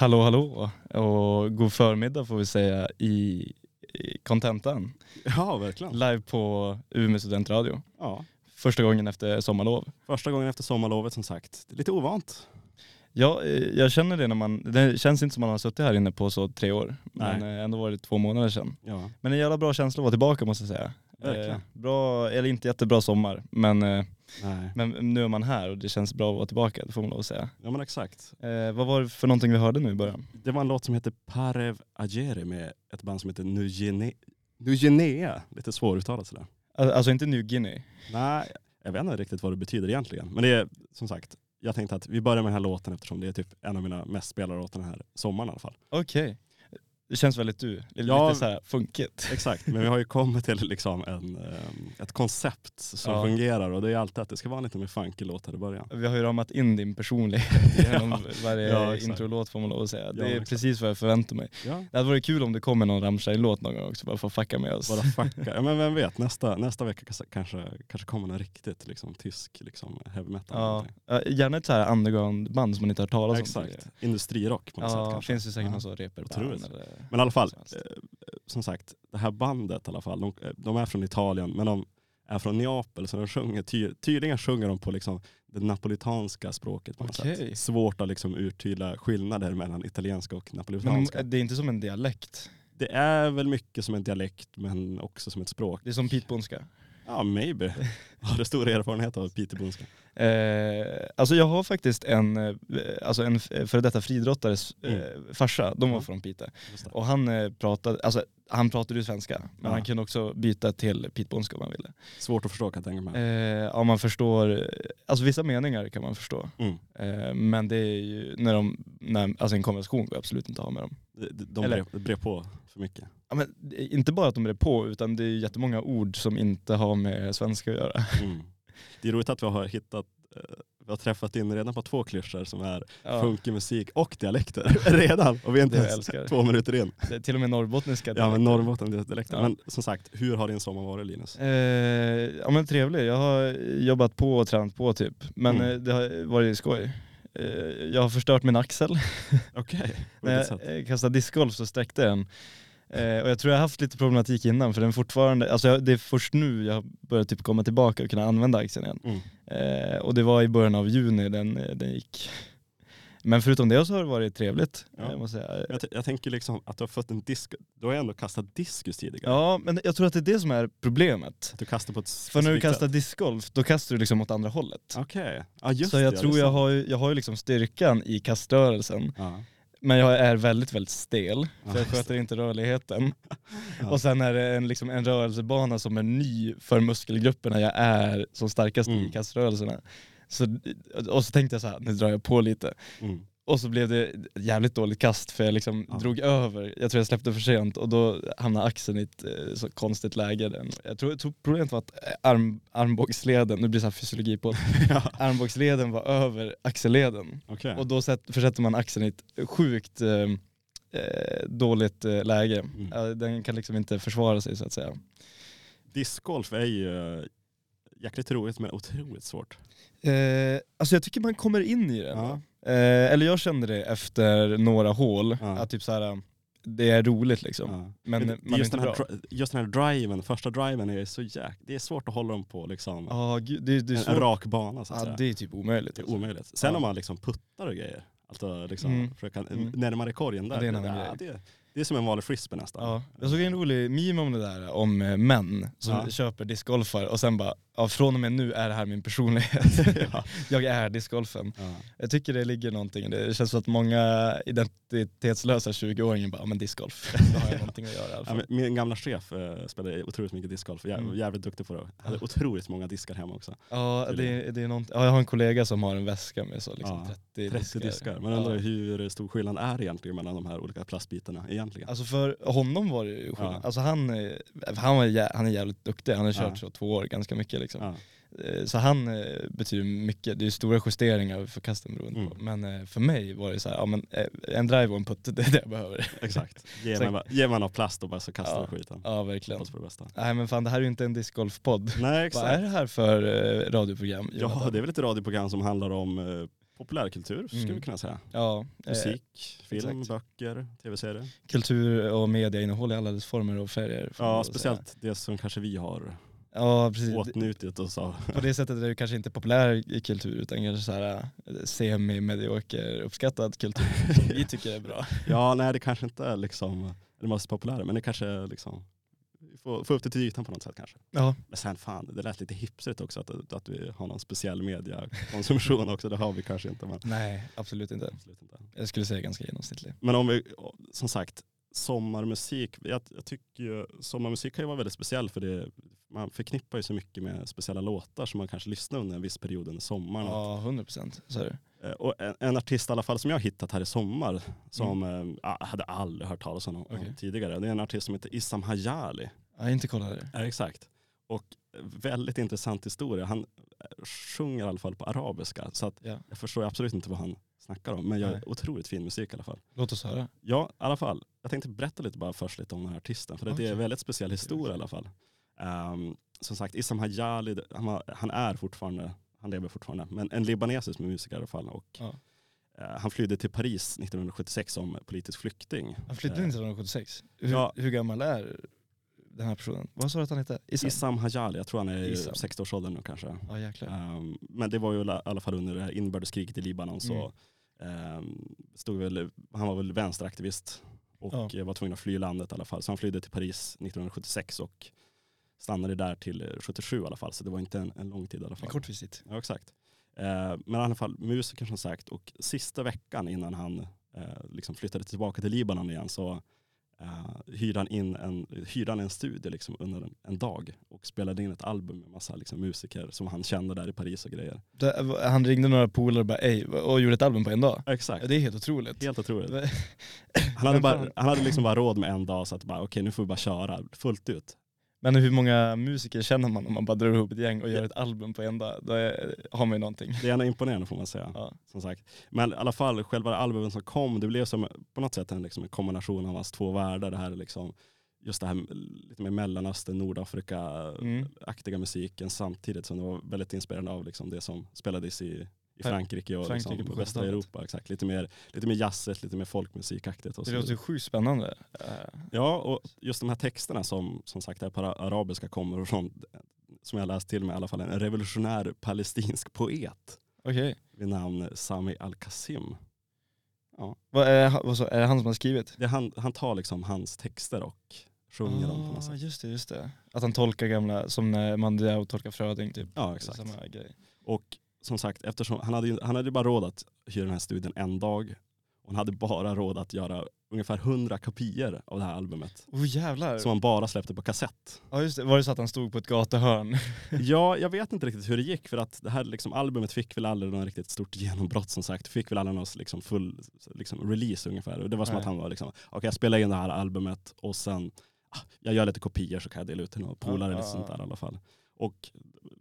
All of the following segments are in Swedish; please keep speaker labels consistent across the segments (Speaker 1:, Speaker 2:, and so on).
Speaker 1: Hallå hallå och god förmiddag får vi säga i kontentan.
Speaker 2: Ja, verkligen.
Speaker 1: Live på Umeå studentradio.
Speaker 2: Ja.
Speaker 1: Första gången efter sommarlov.
Speaker 2: Första gången efter sommarlovet som sagt. Det är lite ovant.
Speaker 1: Ja, eh, jag känner det när man, det känns inte som man har suttit här inne på så tre år. Men
Speaker 2: Nej.
Speaker 1: eh, ändå var det två månader sedan.
Speaker 2: Ja,
Speaker 1: Men en jävla bra känsla att vara tillbaka måste jag säga.
Speaker 2: Verkligen.
Speaker 1: Eh, bra, eller inte jättebra sommar, men, eh,
Speaker 2: nej.
Speaker 1: men nu är man här och det känns bra att vara tillbaka, det får man lov att säga.
Speaker 2: Ja men exakt.
Speaker 1: Eh, vad var det för någonting vi hörde nu i början?
Speaker 2: Det var en låt som heter Parev Agere med ett band som heter Nugene- Nugenea. Lite svåruttalat sådär.
Speaker 1: Al- Alltså inte New Guinea.
Speaker 2: Nej, jag vet inte riktigt vad det betyder egentligen. Men det är som sagt, jag tänkte att vi börjar med den här låten eftersom det är typ en av mina mest spelade låtar den här sommaren i alla fall.
Speaker 1: Okej. Det känns väldigt du, lite
Speaker 2: Ja.
Speaker 1: så här funkigt.
Speaker 2: Exakt, men vi har ju kommit till liksom en, ehm, ett koncept som
Speaker 1: Ja.
Speaker 2: fungerar och det är alltid att det ska vara lite mer funky låt i början.
Speaker 1: Vi har ju ramat in din personlighet genom varje
Speaker 2: Ja,
Speaker 1: introlåt får man lov att säga.
Speaker 2: Ja,
Speaker 1: Det är
Speaker 2: exakt.
Speaker 1: precis vad jag förväntar mig.
Speaker 2: Ja.
Speaker 1: Det hade varit kul om det kommer någon Rammstein-låt någon gång också, bara för att fucka med oss.
Speaker 2: Bara fucka. Ja, men vem vet, nästa, nästa vecka kanske- kanske, kommer en riktigt liksom, tysk liksom, heavy metal.
Speaker 1: Ja, ja, gärna ett så här underground-band som man inte har hört talas om.
Speaker 2: Exakt, industrirock på något sätt
Speaker 1: Ja,
Speaker 2: kanske.
Speaker 1: finns det säkert
Speaker 2: Ja.
Speaker 1: någon sån reperband.
Speaker 2: Men i alla fall,
Speaker 1: som
Speaker 2: eh, som sagt, det här bandet i alla fall, de, de är från Italien men de är från Neapel så de sjunger, ty, tydligen sjunger de på liksom det napolitanska språket på något
Speaker 1: Okej.
Speaker 2: sätt. Svårt att liksom urtydla skillnader mellan italienska och
Speaker 1: Men
Speaker 2: napolitanska.
Speaker 1: det är inte som en dialekt,
Speaker 2: det är väl mycket som en dialekt men också som ett språk.
Speaker 1: det är som pitbonska.
Speaker 2: Ja, maybe. Har du stor erfarenhet av pitebonska?
Speaker 1: Eh, alltså jag har faktiskt en, eh, alltså en f- före detta friidrottares eh,
Speaker 2: Mm.
Speaker 1: farsa, de var
Speaker 2: Ja.
Speaker 1: från
Speaker 2: det.
Speaker 1: Och han eh, pratade, alltså han pratade ju svenska, men
Speaker 2: Ja.
Speaker 1: han kunde också byta till pitbonska om han ville.
Speaker 2: Svårt att förstå kan jag tänka mig.
Speaker 1: Eh, ja man förstår, alltså vissa meningar kan man förstå.
Speaker 2: Mm.
Speaker 1: Eh, men det är ju, när de, när, alltså en konversation går absolut inte att ha med dem.
Speaker 2: De, de,
Speaker 1: Eller-
Speaker 2: på för mycket.
Speaker 1: Ja, men, inte bara att de är på, utan det är jättemånga ord som inte har med svenska att göra.
Speaker 2: Mm. Det är roligt att vi har hittat, eh, vi har träffat in redan på två klyschor som är
Speaker 1: Ja,
Speaker 2: funkig musik och dialekter redan. Och vi är inte
Speaker 1: jag
Speaker 2: ens två minuter in.
Speaker 1: det är till och med norrbottniska.
Speaker 2: Ja
Speaker 1: dialekter.
Speaker 2: men Norrbotten dialekter.
Speaker 1: Ja.
Speaker 2: Men som sagt, hur har din sommar varit Linus?
Speaker 1: Eh, ja men trevlig, jag har jobbat på och tränat på typ. Men
Speaker 2: Mm.
Speaker 1: eh, det har varit skoj. Eh, jag har förstört min axel.
Speaker 2: Okej, på
Speaker 1: När jag eh, kastade discgolf så sträckte den. Eh, och jag tror jag har haft lite problematik innan för den fortfarande, alltså jag, det är först nu jag har börjat typ komma tillbaka och kunna använda axeln igen.
Speaker 2: Mm.
Speaker 1: Eh, och det var i början av juni den, eh, den gick. Men förutom det så har det varit trevligt.
Speaker 2: Ja.
Speaker 1: Jag måste säga.
Speaker 2: Jag, jag tänker liksom att du har fått en disk, du har ändå kastat diskus tidigare.
Speaker 1: Ja men jag tror att det är det som är problemet.
Speaker 2: Att du kastar på ett
Speaker 1: För när du kastar discgolf, då kastar du liksom åt andra hållet.
Speaker 2: Okej, ja just
Speaker 1: så jag
Speaker 2: ja,
Speaker 1: tror
Speaker 2: det är
Speaker 1: jag har, ju- jag har ju liksom styrkan i kaströrelsen,
Speaker 2: Ja.
Speaker 1: Men jag är väldigt väldigt stel,
Speaker 2: Ja,
Speaker 1: för jag sköter inte rörligheten.
Speaker 2: Ja.
Speaker 1: Och sen är det en, liksom en rörelsebana som är ny för muskelgrupperna jag är som starkast i
Speaker 2: Mm.
Speaker 1: kaströrelserna. Så, och så tänkte jag så här, nu drar jag på lite.
Speaker 2: Mm.
Speaker 1: Och så blev det ett jävligt dåligt kast för jag liksom
Speaker 2: Ja.
Speaker 1: drog över. Jag tror jag släppte för sent och då hamnade axeln i ett eh, så konstigt läge. Den- Jag tror, tror problemet var att eh, arm, armbågsleden, nu blir det så här fysiologi på
Speaker 2: ja.
Speaker 1: armbågsleden var över axelleden.
Speaker 2: Okej.
Speaker 1: Och då sätt, försätter man axeln i ett sjukt eh, eh, dåligt eh, läge.
Speaker 2: Mm.
Speaker 1: Den kan liksom inte försvara sig så att säga.
Speaker 2: Discgolf är ju jäkligt roligt men otroligt svårt.
Speaker 1: Eh, alltså jag tycker man kommer in i det.
Speaker 2: Ja.
Speaker 1: Eh, eller jag kände det efter några hål,
Speaker 2: Ja.
Speaker 1: att typ så här, det är roligt liksom.
Speaker 2: Ja.
Speaker 1: Men
Speaker 2: det-
Speaker 1: man är
Speaker 2: just,
Speaker 1: inte
Speaker 2: den här,
Speaker 1: bra.
Speaker 2: just den här driven, första driven är så jäk... Det är svårt att hålla dem på liksom,
Speaker 1: Ja, gud, det, det är
Speaker 2: en, rak bana så att
Speaker 1: Ja,
Speaker 2: säga.
Speaker 1: det är typ omöjligt.
Speaker 2: Det är
Speaker 1: alltså.
Speaker 2: omöjligt. Sen om man liksom puttar och grejer, alltså liksom
Speaker 1: Mm.
Speaker 2: försöka
Speaker 1: Mm.
Speaker 2: närmare korgen där.
Speaker 1: Ja, det är en
Speaker 2: det, det, är som en vanlig frisbee nästan.
Speaker 1: Ja, jag såg en rolig meme om det där, om eh, män som
Speaker 2: Ja.
Speaker 1: köper discgolfar och sen bara, ja, från och med nu är det här min personlighet.
Speaker 2: Ja.
Speaker 1: jag är discgolfen.
Speaker 2: Ja.
Speaker 1: Jag tycker det ligger någonting det. Känns som att många identitetslösa 20-åringar bara, men discgolf, då har jag någonting att göra i alla fall.
Speaker 2: min gamla chef eh, spelade otroligt mycket discgolf, Jä,
Speaker 1: Mm.
Speaker 2: jävligt duktig på det. Hade otroligt många diskar hemma också.
Speaker 1: Ja, det, det är någonting. ja, jag har en kollega som har en väska med så liksom
Speaker 2: Ja,
Speaker 1: 30,
Speaker 2: 30 diskar. Man undrar
Speaker 1: Ja.
Speaker 2: hur stor skillnad är egentligen mellan de här olika plastbitarna egentligen.
Speaker 1: Alltså för honom var det ju skillnad.
Speaker 2: Ja.
Speaker 1: Alltså han, eh, han, var, han är jävligt duktig, han har kört
Speaker 2: Ja.
Speaker 1: så två år ganska mycket liksom. Eh, Så han eh, betyder mycket, det är stora justeringar för kasten beroende på.
Speaker 2: Mm.
Speaker 1: Men eh, för mig var det så här, ja, men, en drive och en putt, det är det jag behöver.
Speaker 2: Exakt. Ge
Speaker 1: Sen-
Speaker 2: mig, bara- någon plast och bara så kastar
Speaker 1: Ja.
Speaker 2: skiten.
Speaker 1: Ja verkligen.
Speaker 2: Hoppas på det bästa.
Speaker 1: Nej men fan det här är ju inte en discgolfpodd.
Speaker 2: Nej
Speaker 1: Vad är det här för radioprogram?
Speaker 2: Ja det är väl ett radioprogram som handlar om populärkultur skulle
Speaker 1: Mm.
Speaker 2: vi kunna säga.
Speaker 1: Ja, eh,
Speaker 2: Musik, film,
Speaker 1: exakt.
Speaker 2: böcker, tv-serier.
Speaker 1: kultur och medieinnehåll i alla dess former och färger.
Speaker 2: Ja,
Speaker 1: väl säga.
Speaker 2: speciellt det som kanske vi har
Speaker 1: Ja, precis.
Speaker 2: åtnjutit och så.
Speaker 1: På det sättet är det kanske inte populär i kultur utan kanske så här eh, semi-medioker uppskattad kultur som vi tycker är bra.
Speaker 2: Ja, nej det kanske inte är liksom det mest populära, men det kanske är liksom få, få upp det till ytan på något sätt kanske.
Speaker 1: Ja,
Speaker 2: Men sen fan, det lät lite hipsigt också att, att vi har någon speciell mediakonsumtion också. Det har vi kanske inte. Men,
Speaker 1: nej absolut inte.
Speaker 2: absolut inte.
Speaker 1: Jag skulle säga ganska genomsnittlig.
Speaker 2: men om vi, som sagt, sommarmusik. Jag, jag tycker ju, sommarmusik kan ju vara väldigt speciell för det, man förknippar ju så mycket med speciella låtar som man kanske lyssnar under en viss period under sommaren.
Speaker 1: Ja, 100 procent.
Speaker 2: Eh, Och en, en artist i alla fall som jag har hittat här i sommar som mm. jag hade aldrig hört talas om
Speaker 1: Okej.
Speaker 2: tidigare. Det är en artist som heter Issam Hayali.
Speaker 1: Jag inte kollat det.
Speaker 2: Ja, exakt. Och väldigt intressant historia. Han eh, sjunger i alla fall på arabiska. Så att
Speaker 1: Ja.
Speaker 2: jag förstår absolut inte vad han snackar om. Men jag
Speaker 1: Nej.
Speaker 2: otroligt fin musik i alla fall.
Speaker 1: Låt oss höra.
Speaker 2: Ja, i alla fall. Jag tänkte berätta lite bara först lite om den här artisten. För det är en väldigt speciell historia i alla fall. Ehm, som sagt, Issam Hayali, han, var, han är fortfarande, han lever fortfarande, men en libanesisk musiker i alla fall. Och,
Speaker 1: Ja.
Speaker 2: eh, han flydde till Paris 1976 som politisk flykting.
Speaker 1: Han
Speaker 2: Eh,
Speaker 1: in 1976. Hur,
Speaker 2: ja.
Speaker 1: hur gammal är den här personen? Vad sa du att han hette? Issam?
Speaker 2: Issam Hayali, jag tror han är i
Speaker 1: Issam.
Speaker 2: 60-årsåldern nu kanske.
Speaker 1: Ja.
Speaker 2: Ehm, men det var ju i alla fall under det här inbördeskriget i Libanon så ehm, stod väl, han var väl vänsteraktivist och
Speaker 1: Ja.
Speaker 2: eh, var tvungen att fly landet i alla fall. Så han flydde till Paris 1976 och stannade där till eh, 77 i alla fall. Så det var inte en, en lång tid i alla
Speaker 1: En
Speaker 2: fall.
Speaker 1: kort visit.
Speaker 2: Ja, exakt. Eh, men i alla fall musiker som sagt och sista veckan innan han eh, liksom flyttade tillbaka till Libanon igen så eh, hyrde, in en, hyrde han en studio liksom under en, en dag och spelade in ett album med massa liksom, musiker som han kände där i Paris och grejer.
Speaker 1: Det- Han ringde några polare och bara ej, och gjorde ett album på en dag.
Speaker 2: Exakt.
Speaker 1: Ja, det är helt otroligt.
Speaker 2: Helt otroligt. Han hade, bara, han hade liksom bara råd med en dag så att bara okej nu får vi bara köra fullt ut.
Speaker 1: Men hur många musiker känner man om man bara drar ihop ett gäng och gör ett album på en dag? Då är, har man ju någonting.
Speaker 2: Det är ändå imponerande får man säga.
Speaker 1: Ja.
Speaker 2: Som sagt. Men i alla fall själva albumet som kom, det blev som på något sätt en, liksom, en kombination av hans två världar. Det här är liksom, just det här lite mer Mellanöstern, Nordafrika-aktiga musiken samtidigt som det var väldigt inspirerande av liksom, det som spelades i, i
Speaker 1: Fra-
Speaker 2: Frankrike och
Speaker 1: Frankrike
Speaker 2: liksom,
Speaker 1: på
Speaker 2: västra
Speaker 1: 70-talet.
Speaker 2: Europa. Exakt. Lite mer, lite mer jazzigt, lite mer folkmusikaktigt. Och
Speaker 1: Det låter ju sjukt spännande. Eh,
Speaker 2: Ja, och just de här texterna som som sagt är på ara- arabiska kommer från, som jag läst till mig i alla fall, en revolutionär palestinsk poet
Speaker 1: Okej.
Speaker 2: vid namn Sami al-Qasim.
Speaker 1: Vad är, vad så, är det han som har skrivit?
Speaker 2: Det han, han tar liksom hans texter och sjunger dem på något
Speaker 1: Ah,
Speaker 2: sätt.
Speaker 1: just det, just det. Att han tolkar gamla, som när Mandela tolkar Fröding typ.
Speaker 2: Ja, exakt.
Speaker 1: Samma grej.
Speaker 2: Och som sagt, eftersom han hade, ju- han hade bara råd att hyra den här studien en dag. Och han hade bara råd att göra ungefär hundra kopior av det här albumet.
Speaker 1: Oh jävlar.
Speaker 2: Som han bara släppte på kassett.
Speaker 1: Ja just det, var det så att han stod på ett gatuhörn?
Speaker 2: Ja, jag vet inte riktigt hur det gick för att det här liksom, albumet fick väl aldrig någon riktigt stort genombrott som sagt. Fick väl aldrig någon liksom, full liksom, release ungefär. Och det var som
Speaker 1: Nej.
Speaker 2: att han var liksom, okej jag spelar in det här albumet och sen, ah, jag gör lite kopior så kan jag dela ut till några polare
Speaker 1: Ja,
Speaker 2: eller
Speaker 1: ja,
Speaker 2: sånt där i alla fall. Och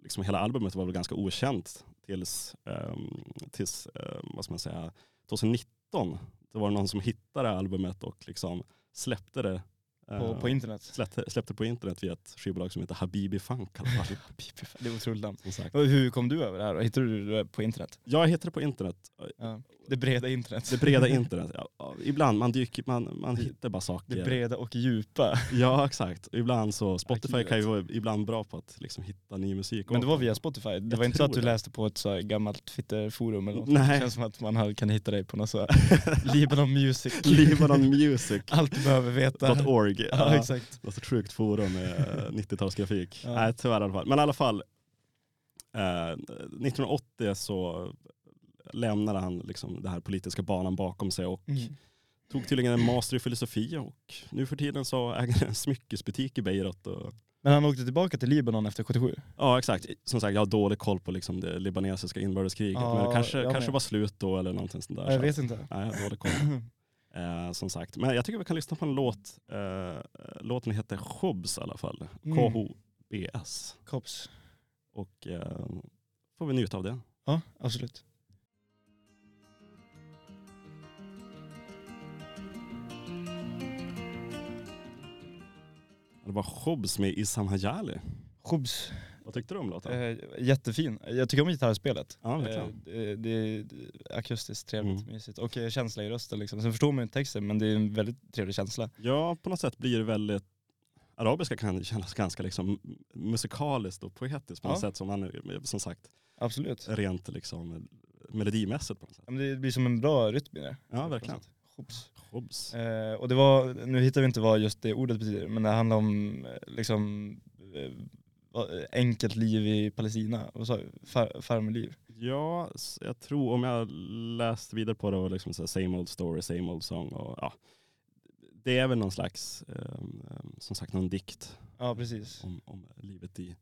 Speaker 2: liksom hela albumet var väl ganska okänt tills, ehm, tills ehm, vad ska man säga, 2019. Det var någon som hittade albumet och liksom släppte det
Speaker 1: på,
Speaker 2: eh,
Speaker 1: på internet?
Speaker 2: släppte, släppte på internet via ett skivbolag som heter Habibi Funk.
Speaker 1: Det är otroligt namn. Och hur kom du över det här då? Hittade du det på internet?
Speaker 2: Jag hittade det på internet.
Speaker 1: Ja. Det breda internet.
Speaker 2: Det breda internet. Ja, ja, ibland man dyker, man, man hittar bara saker.
Speaker 1: Det breda och djupa.
Speaker 2: Ja exakt. Ibland så, Spotify
Speaker 1: Arkivet.
Speaker 2: kan ju vara ibland bra på att liksom hitta ny musik.
Speaker 1: Men det var via Spotify? Det
Speaker 2: Jag
Speaker 1: var inte så att du
Speaker 2: det.
Speaker 1: läste på ett så gammalt Twitterforum eller något?
Speaker 2: Nej.
Speaker 1: Det känns som att man kan hitta dig på något så Libanon Music.
Speaker 2: Libanon Music.
Speaker 1: Allt du behöver veta.
Speaker 2: .org.
Speaker 1: Ja, exakt.
Speaker 2: Något sjukt forum med eh, 90-talsgrafik.
Speaker 1: Ja.
Speaker 2: Nej tyvärr i alla fall. Men i alla fall. Eh, 1980 så lämnade han liksom den här politiska banan bakom sig och
Speaker 1: Mm.
Speaker 2: tog tydligen en master i filosofi och nu för tiden så äger han en smyckesbutik i Beirut. Och,
Speaker 1: Men han åkte tillbaka till Libanon efter 77?
Speaker 2: ja exakt, som sagt jag har dålig koll på liksom det libanesiska inbördeskriget
Speaker 1: Ja,
Speaker 2: men det kanske, kanske var slut då eller någonting sånt där.
Speaker 1: Ja, jag
Speaker 2: så
Speaker 1: vet inte.
Speaker 2: Nej, jag har dålig koll. Eh, som sagt. Men jag tycker vi kan lyssna på en låt. Eh, låten heter Khobs i alla fall.
Speaker 1: Mm.
Speaker 2: K-H-B-S.
Speaker 1: Kops.
Speaker 2: Och eh, får vi njuta av det.
Speaker 1: Ja, absolut.
Speaker 2: Det var Khobs med Issam Hayali.
Speaker 1: Khubs.
Speaker 2: Vad tyckte du om låten?
Speaker 1: Eh, jättefin. Jag tycker om gitarrspelet.
Speaker 2: Ja.
Speaker 1: Eh, det, det är akustiskt trevligt,
Speaker 2: Mm.
Speaker 1: mysigt. Och eh, känsla i rösten liksom. Sen förstår man ju inte texten men det är en väldigt trevlig känsla.
Speaker 2: Ja, på något sätt blir det väldigt Arabiska kan kännas ganska liksom musikaliskt och poetiskt på något
Speaker 1: Ja.
Speaker 2: sätt som man, som sagt,
Speaker 1: Absolut.
Speaker 2: rent liksom melodimässigt på något sätt.
Speaker 1: Ja, men det blir som en bra rytm i det.
Speaker 2: Ja, verkligen.
Speaker 1: Hops.
Speaker 2: Hobbs.
Speaker 1: Eh, och det var, nu hittar vi inte vad just det ordet betyder, men det handlar om eh, liksom eh, enkelt liv i Palestina. Vad sa? Far, farmerliv?
Speaker 2: Ja, jag tror om jag läst vidare på det och liksom så här, same old story, same old song och ja. Det är väl någon slags, ehm, som sagt någon dikt
Speaker 1: Ja precis.
Speaker 2: om, om livet i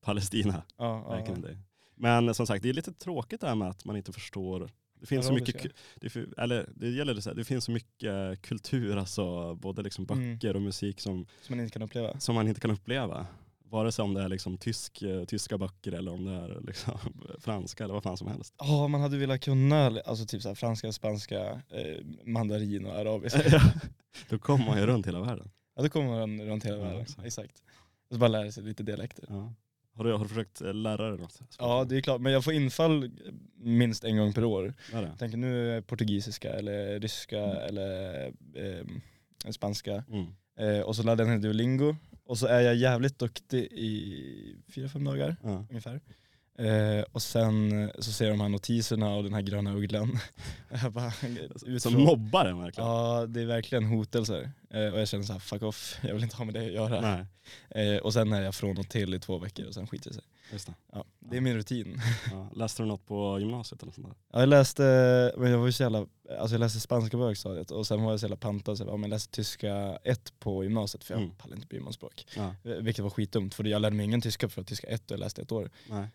Speaker 2: Palestina.
Speaker 1: Ja, ja,
Speaker 2: Verkligen
Speaker 1: ja.
Speaker 2: det. Men som sagt, det är lite tråkigt det här med att man inte förstår. Det finns så mycket, det, eller det gäller det så här, det finns så mycket kultur, alltså både liksom
Speaker 1: Mm.
Speaker 2: böcker och musik som,
Speaker 1: Som man inte kan uppleva.
Speaker 2: som man inte kan uppleva. Vare sig om det är liksom tysk, eh, tyska böcker eller om det är liksom franska eller vad fan som helst.
Speaker 1: Ja, man hade velat kunna alltså typ så här, franska, spanska, eh, mandarin och arabiska.
Speaker 2: Ja, Då kommer man ju runt hela världen.
Speaker 1: Ja, då kommer man runt hela
Speaker 2: Ja,
Speaker 1: världen.
Speaker 2: exakt.
Speaker 1: Exakt. Och så bara lära sig lite dialekter.
Speaker 2: Ja. Har, du, har du försökt eh, lära dig något?
Speaker 1: Ja, det är klart. Men jag får infall minst en gång per år. Jag tänker nu portugisiska eller ryska eller eh, spanska.
Speaker 2: Mm.
Speaker 1: Eh, och så laddade jag ner Duolingo. Och så är jag jävligt duktig i fyra, fem dagar
Speaker 2: Ja.
Speaker 1: ungefär. Eh, och sen så ser de här notiserna av den här gröna ugglan. jag bara,
Speaker 2: Som mobbar en verkligen.
Speaker 1: Ja, det är verkligen hotelser. Eh, och jag känner så här, fuck off, jag vill inte ha med det att göra.
Speaker 2: Nej,
Speaker 1: Eh, och sen är jag från och till i två veckor och sen skiter det sig.
Speaker 2: just det.
Speaker 1: Ja, det är min rutin.
Speaker 2: Ja. Läste du något på gymnasiet eller sånt där?
Speaker 1: Ja, jag läste, men jag var ju så jävla, alltså jag läste spanska på högstadiet och sen var jag så jävla pantad så jag, bara, men jag läste tyska 1 på gymnasiet för jag
Speaker 2: Mm.
Speaker 1: pallade inte bry mig om språk.
Speaker 2: Ja.
Speaker 1: Eh, Vilket var skitdumt för jag lärde mig ingen tyska för att tyska 1 och jag läste ett år.
Speaker 2: Nej.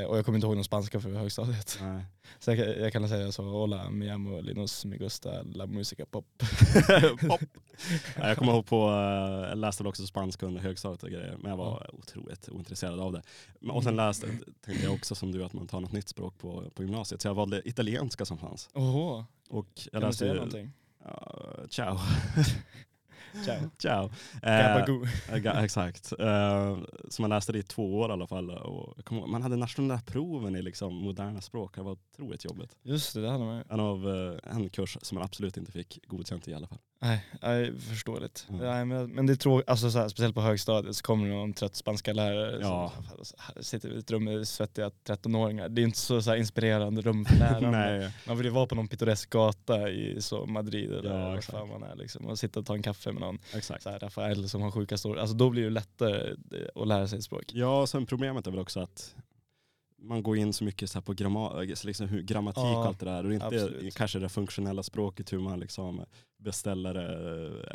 Speaker 1: Eh, och jag kommer inte ihåg någon spanska för högstadiet.
Speaker 2: Nej.
Speaker 1: Så jag, jag kan säga så, hola, mi amo Linus, mi gusta la musica pop.
Speaker 2: Pop. Ja, Jag kommer ihåg på, eh, jag läste väl också spanska under högstadiet och grejer, men jag var otroligt ointresserad av det. Och sen läste, tänkte jag också som du att man tar något nytt språk på, på gymnasiet, så jag valde italienska som fanns.
Speaker 1: Oho,
Speaker 2: Och jag
Speaker 1: kan du
Speaker 2: läste
Speaker 1: säga
Speaker 2: ju-
Speaker 1: någonting?
Speaker 2: Ja, ciao.
Speaker 1: Ciao.
Speaker 2: ciao. Eh, ga- exakt. Eh, så man läste det i två år i alla fall. Och man hade nationella proven i liksom moderna språk. Det var otroligt jobbigt.
Speaker 1: Just det, det hade man.
Speaker 2: En av eh, en kurs som man absolut inte fick godkänt i alla fall.
Speaker 1: Nej, nej förståeligt.
Speaker 2: Mm.
Speaker 1: Nej, men, men det är tråkigt, alltså så här, speciellt på högstadiet så kommer någon trött spanska lärare
Speaker 2: Ja.
Speaker 1: som här, sitter i ett rum med svettiga 13-åringar. Det är inte så, så här, inspirerande rum för lärarna.
Speaker 2: Nej.
Speaker 1: Man vill ju vara på någon pittoresk gata i så Madrid eller
Speaker 2: Ja,
Speaker 1: var fan man är liksom, och sitta och ta en kaffe med någon
Speaker 2: Exakt.
Speaker 1: så här, Rafael som har sjuka stories. Alltså då blir det lättare eh, att lära sig ett språk.
Speaker 2: Ja, sen problemet är väl också att man går in så mycket så på gramma, liksom hur grammatik
Speaker 1: Ja,
Speaker 2: och allt det där. Och inte
Speaker 1: absolut.
Speaker 2: kanske det funktionella språket, hur man liksom beställer,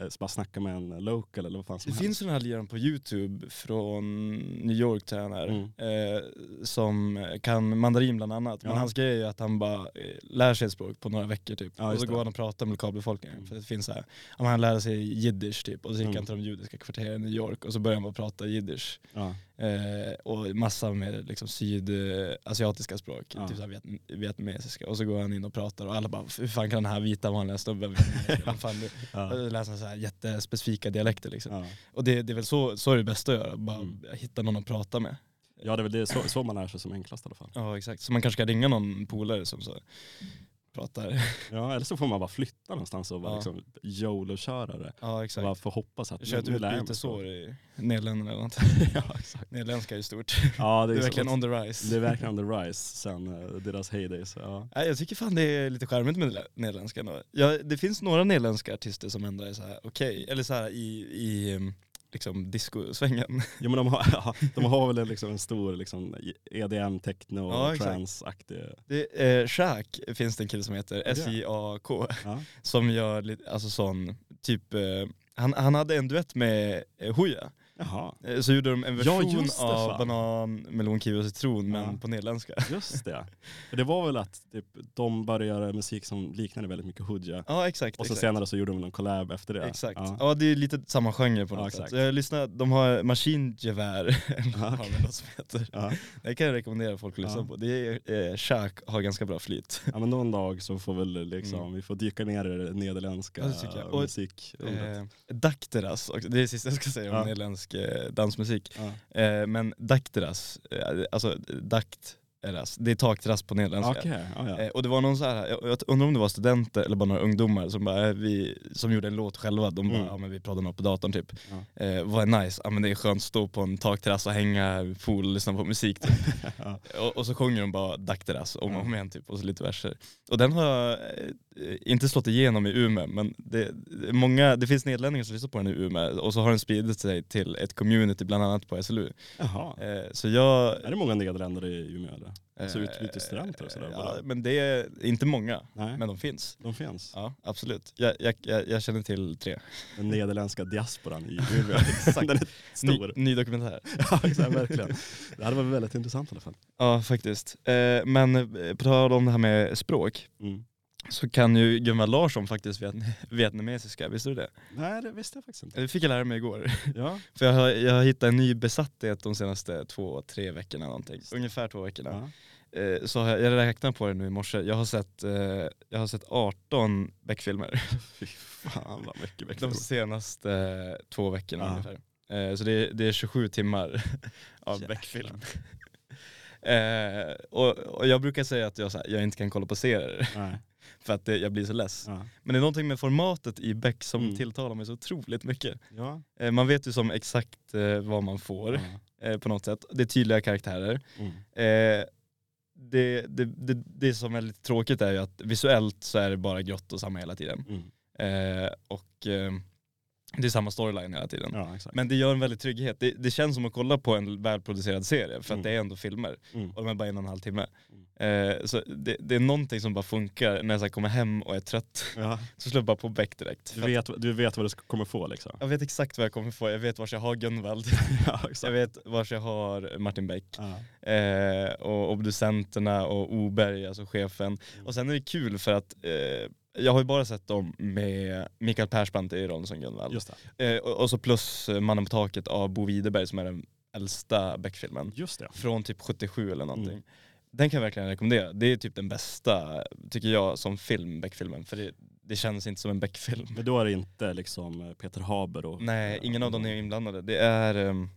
Speaker 2: eh, bara snackar med en local eller vad fan som
Speaker 1: Det
Speaker 2: helst.
Speaker 1: finns den här liraren på youtube från New York tror jag han är,
Speaker 2: Mm.
Speaker 1: eh, som kan mandarin bland annat. Men
Speaker 2: Ja.
Speaker 1: hans grej är att han bara eh, lär sig ett språk på några veckor typ.
Speaker 2: Ja,
Speaker 1: och så
Speaker 2: det.
Speaker 1: går han och pratar med lokalbefolkningen.
Speaker 2: Mm.
Speaker 1: För det finns så här, men han lärde sig jiddisch typ och så gick
Speaker 2: Mm.
Speaker 1: han till de judiska kvarteren i New York och så började han bara prata jiddisch.
Speaker 2: Ja.
Speaker 1: Eh, och massa med liksom sydasiatiska språk, typ så här viet, vietnamesiska. Och så går han in och pratar och alla bara, hur fan kan den här vita vanliga snubben fan, du,
Speaker 2: Ja.
Speaker 1: läsa så här jättespecifika dialekter liksom.
Speaker 2: Ja.
Speaker 1: Och det, det är väl så, så är det bästa att göra, bara
Speaker 2: Mm.
Speaker 1: hitta någon att prata med.
Speaker 2: ja, det är väl det, så, så man lär sig som enklast i alla fall.
Speaker 1: Ja exakt, så man kanske ska ringa någon polare som så pratar.
Speaker 2: Ja, eller så får man bara flytta någonstans och vara
Speaker 1: Ja.
Speaker 2: liksom YOLO-köra det.
Speaker 1: Ja
Speaker 2: Och
Speaker 1: exakt.
Speaker 2: bara få hoppas att
Speaker 1: kör ett utbytesår
Speaker 2: så.
Speaker 1: i Nederländerna eller något.
Speaker 2: ja, exakt.
Speaker 1: Nederländska är ju stort.
Speaker 2: Ja,
Speaker 1: Det är
Speaker 2: så-
Speaker 1: verkligen on the rise.
Speaker 2: Det är verkligen on the rise sen uh, deras heydays. Ja.
Speaker 1: Nej, jag tycker fan det är lite charmigt med nederlä- nederländska. Ja, det finns några nederländska artister som ändå är så här okej, eller så här i, i um, liksom discosvängen.
Speaker 2: Ja, men de, har, ja, de har väl liksom en stor liksom, EDM, techno,
Speaker 1: Ja,
Speaker 2: trance-aktig.
Speaker 1: Eh, Shaq finns det en kille som heter? S-J-A-K,
Speaker 2: Ja.
Speaker 1: som gör lite, alltså sån, typ, eh, han, han hade en duett med eh, Hooja.
Speaker 2: Jaha,
Speaker 1: Eh, Så gjorde de en
Speaker 2: Ja,
Speaker 1: version
Speaker 2: just det,
Speaker 1: av
Speaker 2: fan.
Speaker 1: banan, melon, kiwi och citron men
Speaker 2: Ja.
Speaker 1: på nederländska.
Speaker 2: just det. Det var väl att typ, de började göra musik som liknade väldigt mycket Hooja.
Speaker 1: Ja exakt.
Speaker 2: Och så
Speaker 1: exakt.
Speaker 2: senare så gjorde de någon collab efter det.
Speaker 1: Exakt.
Speaker 2: Ja.
Speaker 1: Ja. det är lite samma genre på
Speaker 2: Ja,
Speaker 1: något sätt. Så Jag lyssnar, de har maskingevär,
Speaker 2: Ja,
Speaker 1: har de något som heter.
Speaker 2: Ja.
Speaker 1: Det kan jag rekommendera folk att lyssna
Speaker 2: Ja.
Speaker 1: på. Det är, eh, Shaq har ganska bra flyt.
Speaker 2: ja men någon dag så får väl liksom,
Speaker 1: Mm.
Speaker 2: vi får dyka ner i det nederländska
Speaker 1: Ja, det. Och. Eh, Dakteras också, det är det sista jag ska säga om
Speaker 2: Ja.
Speaker 1: Klassisk eh, dansmusik.
Speaker 2: Ja.
Speaker 1: Eh, men dakteras, eh, alltså dakt terrass. Det är takterrass på nederländska.
Speaker 2: Okej, ja.
Speaker 1: Eh, och det var någon så här, jag, jag undrar om det var studenter eller bara några ungdomar som, bara, eh, vi, som gjorde en låt själva. De bara,
Speaker 2: Mm.
Speaker 1: ja men vi pratade något på datorn typ.
Speaker 2: Ja.
Speaker 1: Eh, vad är nice? Ja men det är skönt att stå på en takterrass och hänga pool och lyssna på musik typ.
Speaker 2: ja.
Speaker 1: och, och så sjunger de bara dakterrass om och om igen typ och så lite verser. Och den har eh, inte slått igenom i Umeå men det, många, det finns nederlänningar som lyssnar på den i Umeå och så har den spridit sig till ett community bland annat på SLU.
Speaker 2: Jaha.
Speaker 1: Eh, så jag...
Speaker 2: Är det många nederländare i Umeå eller? Så
Speaker 1: eh,
Speaker 2: utbytesstudenter och sådär,
Speaker 1: Ja,
Speaker 2: bara?
Speaker 1: men det är inte många,
Speaker 2: Nej,
Speaker 1: men de finns.
Speaker 2: de finns.
Speaker 1: Ja, absolut. Jag, jag, jag, känner till tre.
Speaker 2: Den nederländska diasporan i Umeå.
Speaker 1: Exakt.
Speaker 2: Den är stor.
Speaker 1: Ny, ny dokumentär.
Speaker 2: ja, exakt, verkligen. Det hade varit väldigt intressant i alla fall.
Speaker 1: Ja, faktiskt. Eh, men eh, på tal om det här med språk,
Speaker 2: Mm.
Speaker 1: Så kan ju Gunvald Larsson faktiskt viet vietnamesiska, visste du det?
Speaker 2: Nej, det visste jag faktiskt inte.
Speaker 1: Det fick jag lära mig igår.
Speaker 2: Ja.
Speaker 1: För jag har, jag har hittat en ny besatthet de senaste två, tre veckorna någonting. Ungefär två veckorna.
Speaker 2: ja.
Speaker 1: Eh, så jag, jag räknar på det nu i morse, jag har sett, eh, jag har sett 18 Beck-filmer
Speaker 2: Fy fan vad mycket
Speaker 1: de
Speaker 2: växter.
Speaker 1: senaste eh, två veckorna
Speaker 2: Ja.
Speaker 1: ungefär. Eh, så det är, det är 27 timmar av. Beck-film. Eh, och, och jag brukar säga att jag, här, jag inte kan kolla på serier
Speaker 2: Nej.
Speaker 1: För att det, jag blir så less.
Speaker 2: Ja.
Speaker 1: Men det är någonting med formatet i Beck som
Speaker 2: Mm.
Speaker 1: tilltalar mig så otroligt mycket.
Speaker 2: Ja.
Speaker 1: Eh, man vet ju som exakt eh, vad man får eh, på något sätt. Det är tydliga karaktärer.
Speaker 2: Mm.
Speaker 1: Eh, det, det, det, det som är lite tråkigt är ju att visuellt så är det bara grått och samma hela tiden.
Speaker 2: Mm.
Speaker 1: Eh, och eh, det är samma storyline hela tiden.
Speaker 2: Ja.
Speaker 1: Men det gör en väldig trygghet. Det, det känns som att kolla på en välproducerad serie för att
Speaker 2: Mm.
Speaker 1: det är ändå filmer
Speaker 2: Mm.
Speaker 1: och de är bara en och en halv timme.
Speaker 2: Mm.
Speaker 1: Eh, så det, det är någonting som bara funkar när jag så här kommer hem och är trött.
Speaker 2: Ja.
Speaker 1: Så slår jag bara på Beck direkt.
Speaker 2: Du, vet, du vet vad du kommer få liksom.
Speaker 1: Jag vet exakt vad jag kommer få. Jag vet vars jag har Gunvald.
Speaker 2: Ja,
Speaker 1: jag vet vars jag har Martin Beck.
Speaker 2: Ja.
Speaker 1: Eh, och obducenterna och Oberg, alltså chefen. Och sen är det kul för att eh, jag har ju bara sett dem med Mikael Persbrandt i rollen som Gunvald.
Speaker 2: Just det.
Speaker 1: Eh, och, och så plus eh, Mannen på taket av Bo Widerberg som är den äldsta Beck-filmen.
Speaker 2: Just det.
Speaker 1: Från typ 77 eller någonting.
Speaker 2: Mm.
Speaker 1: Den kan jag verkligen rekommendera. Det är typ den bästa, tycker jag, som film, Beck-filmen. För det, det känns inte som en Beck-film.
Speaker 2: Men då är det inte liksom Peter Haber och...
Speaker 1: Nej, ingen av dem är inblandade. Det är ehm,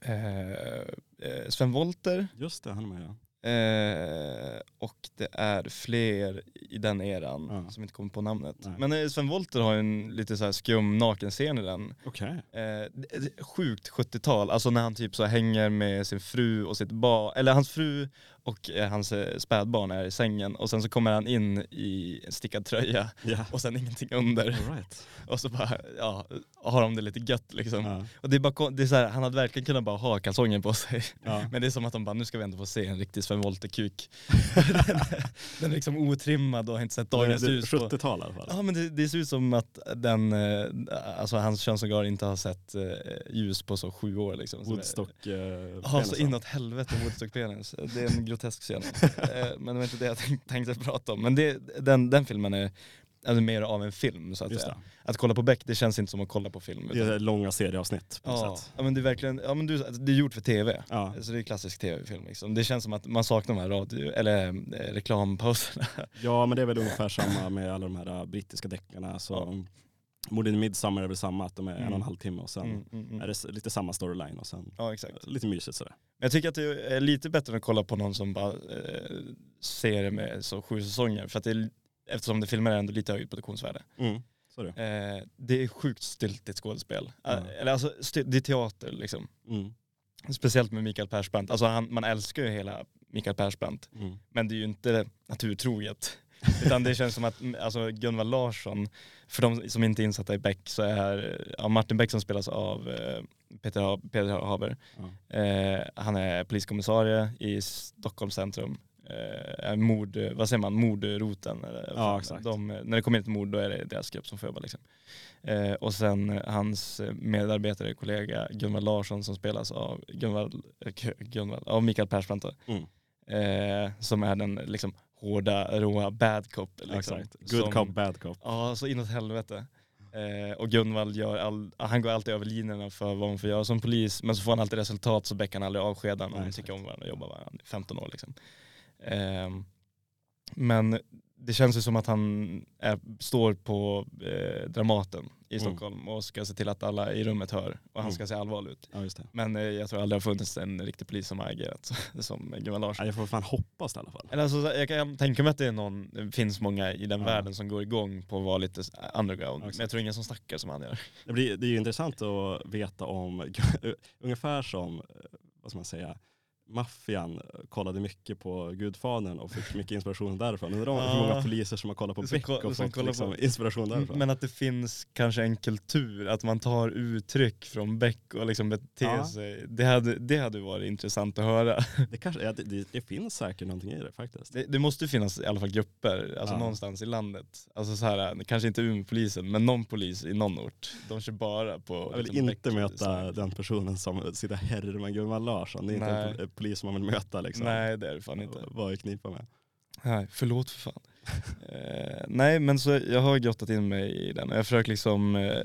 Speaker 1: eh, eh, Sven Wollter
Speaker 2: Just det, han är med ja.
Speaker 1: Eh, och det är fler i den eran
Speaker 2: Ja.
Speaker 1: som inte kommer på namnet.
Speaker 2: Nej.
Speaker 1: Men eh, Sven Wollter har ju en lite så här skum nakenscen i den.
Speaker 2: Okej.
Speaker 1: Eh, sjukt 70-tal, alltså när han typ så hänger med sin fru och sitt barn, eller hans fru och eh, hans eh, spädbarn är i sängen och sen så kommer han in i en stickad tröja
Speaker 2: Ja.
Speaker 1: och sen ingenting under
Speaker 2: right.
Speaker 1: och så bara, ja, har de det lite gött liksom.
Speaker 2: Ja.
Speaker 1: Och det är bara, det är så här, han hade verkligen kunnat bara ha kalsonger på sig.
Speaker 2: Ja.
Speaker 1: Men det är som att de bara, nu ska vi ändå få se en riktig Sven Wollter-kuk. den, den är liksom otrimmad och har inte sett dagens ljus. på-
Speaker 2: 70-tal i alla fall.
Speaker 1: Ja men det, det ser ut som att den, eh, alltså hans könsorgan inte har sett ljus på så sju år liksom. Så det-
Speaker 2: Woodstock eh,
Speaker 1: Ja så inåt helvete Woodstock-penis. Det är en grotesk scen. Eh, men det var inte det jag tänk, tänkte prata om. Men det, den, den filmen är alltså, mer av en film så att
Speaker 2: Just
Speaker 1: säga.
Speaker 2: det.
Speaker 1: Att kolla på Beck, det känns inte som att kolla på film.
Speaker 2: Det är långa serieavsnitt på
Speaker 1: Ja,
Speaker 2: sätt.
Speaker 1: ja men det är verkligen, ja men du, det är gjort för tv.
Speaker 2: Ja.
Speaker 1: Så det är klassisk tv-film liksom. Det känns som att man saknar de här radio, eller eh, reklampauserna.
Speaker 2: ja men det är väl ungefär samma med alla de här äh, brittiska deckarna. Så
Speaker 1: Ja.
Speaker 2: Morden i Midsommar är väl samma, att de är en och en
Speaker 1: Mm.
Speaker 2: halv timme och sen
Speaker 1: Mm, mm, mm.
Speaker 2: är det lite samma storyline och sen
Speaker 1: Ja
Speaker 2: lite mysigt sådär.
Speaker 1: Jag tycker att det är lite bättre att kolla på någon som bara eh, ser det med så sju säsonger. För att det är, eftersom det filmer är ändå lite högre produktionsvärde.
Speaker 2: Mm. Så det.
Speaker 1: Eh, det är sjukt styltigt skådespel. Eh, eller alltså, det är teater liksom.
Speaker 2: Mm.
Speaker 1: Speciellt med Mikael Persbrandt. Alltså han, man älskar ju hela Mikael Persbrandt.
Speaker 2: Mm.
Speaker 1: Men det är ju inte naturtroget. Utan det känns som att mm, alltså Gunvald Larsson, för de som inte är insatta i Beck så är ja, Martin Beck som spelas av eh, Peter, ha Peter Haber.
Speaker 2: Ja.
Speaker 1: Eh, han är poliskommissarie i Stockholms centrum. Eh, är mord, vad säger man, mordroten. Eller,
Speaker 2: Ja, exakt.
Speaker 1: De, när det kommer in ett mord då är det deras grupp som får jobba. Liksom. Eh, och sen hans medarbetare, kollega Gunvald Larsson som spelas av, Gunvald, eh, Gunvald, av Mikael Persbrandt.
Speaker 2: Mm.
Speaker 1: Eh, som är den liksom, hårda, råa bad cop. Liksom,
Speaker 2: Exakt. Good
Speaker 1: som,
Speaker 2: cop, bad cop.
Speaker 1: Ja, så inåt helvete. Eh, och Gunvald gör all, han går alltid över linjerna för vad man får göra som polis, men så får han alltid resultat så Beck kan aldrig avskeda honom. De tycker om varandra och jobbar varandra i 15 år. Liksom. Ehm, Men det känns ju som att han är, står på eh, Dramaten i
Speaker 2: Mm.
Speaker 1: Stockholm och ska se till att alla i rummet hör och han
Speaker 2: Mm.
Speaker 1: ska se allvarlig ut.
Speaker 2: Ja.
Speaker 1: Men eh, jag tror aldrig det har funnits en riktig polis som har agerat så, som Gunnar Larsson.
Speaker 2: Ja, jag får fan hoppas det i alla fall.
Speaker 1: Eller alltså, jag kan tänka mig att det, är någon, det finns många i den
Speaker 2: Ja.
Speaker 1: världen som går igång på att vara lite underground. Men jag tror ingen som snackar som han gör.
Speaker 2: Det, blir, det är ju intressant att veta om, ungefär som, eh, vad ska man säga, maffian kollade mycket på Gudfadern och fick mycket inspiration därifrån. Undrar om
Speaker 1: Ja.
Speaker 2: hur många poliser som har kollat på Beck och fått liksom, inspiration därifrån.
Speaker 1: Men att det finns kanske en kultur, att man tar uttryck från Beck och liksom beter
Speaker 2: Ja.
Speaker 1: sig. Det hade, det hade varit intressant att höra.
Speaker 2: det, kanske, ja, det, det, finns säkert någonting i det faktiskt.
Speaker 1: Det, det måste finnas i alla fall grupper, alltså
Speaker 2: Ja.
Speaker 1: någonstans i landet. Alltså så här, kanske inte Umeåpolisen, men någon polis i någon ort. De kör bara på...
Speaker 2: Jag vill
Speaker 1: liksom,
Speaker 2: inte
Speaker 1: Beck-
Speaker 2: möta den personen som sitter och härmar Gunvald Larsson. Det är inte
Speaker 1: Nej.
Speaker 2: en pol- polis man vill möta liksom.
Speaker 1: Nej det är det fan inte.
Speaker 2: Vad är knipa med?
Speaker 1: Nej, förlåt för fan. eh, nej men så jag har grottat in mig i den och jag försöker liksom eh,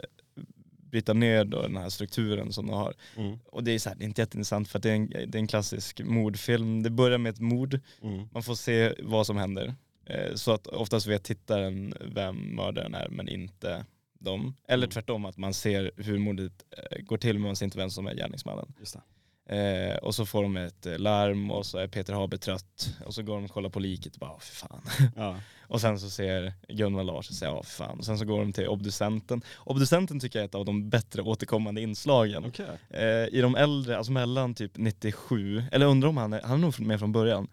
Speaker 1: bryta ner då den här strukturen som de har.
Speaker 2: Mm.
Speaker 1: Och det är, så här, det är inte jätteintressant för det är, en, det är en klassisk mordfilm. Det börjar med ett mord,
Speaker 2: Mm.
Speaker 1: man får se vad som händer. Eh, så att oftast vet tittaren vem mördaren är men inte dem. Eller
Speaker 2: Mm.
Speaker 1: tvärtom att man ser hur mordet eh, går till men man ser inte vem som är gärningsmannen.
Speaker 2: Just det.
Speaker 1: Eh, och så får de ett eh, larm och så är Peter Haber trött och så går de och kollar på liket och bara "Åh, fy fan.
Speaker 2: Ja.
Speaker 1: Och sen så ser Gunvald Larsson och säger ja för fan. Och sen så går de till obducenten. Obducenten tycker jag är ett av de bättre återkommande inslagen.
Speaker 2: Okej.
Speaker 1: Eh, I de äldre, alltså mellan typ 97, eller undrar om han är, han är nog med från början.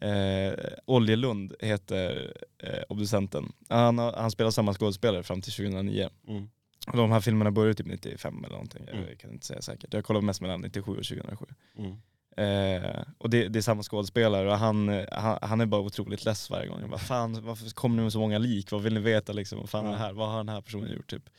Speaker 1: Eh, Oljelund heter eh, obducenten. Han, han spelar samma skådespelare fram till 2009.
Speaker 2: Mm.
Speaker 1: De här filmerna började typ 95 eller någonting,
Speaker 2: Mm.
Speaker 1: jag kan inte säga säkert. Jag kollar mest mellan 97 och 2007.
Speaker 2: Mm.
Speaker 1: Eh, och det, det är samma skådespelare och han, han, han är bara otroligt less varje gång. Jag bara, fan varför kommer ni med så många lik? Vad vill ni veta liksom? Vad, fan är det här? Vad har den här personen gjort typ?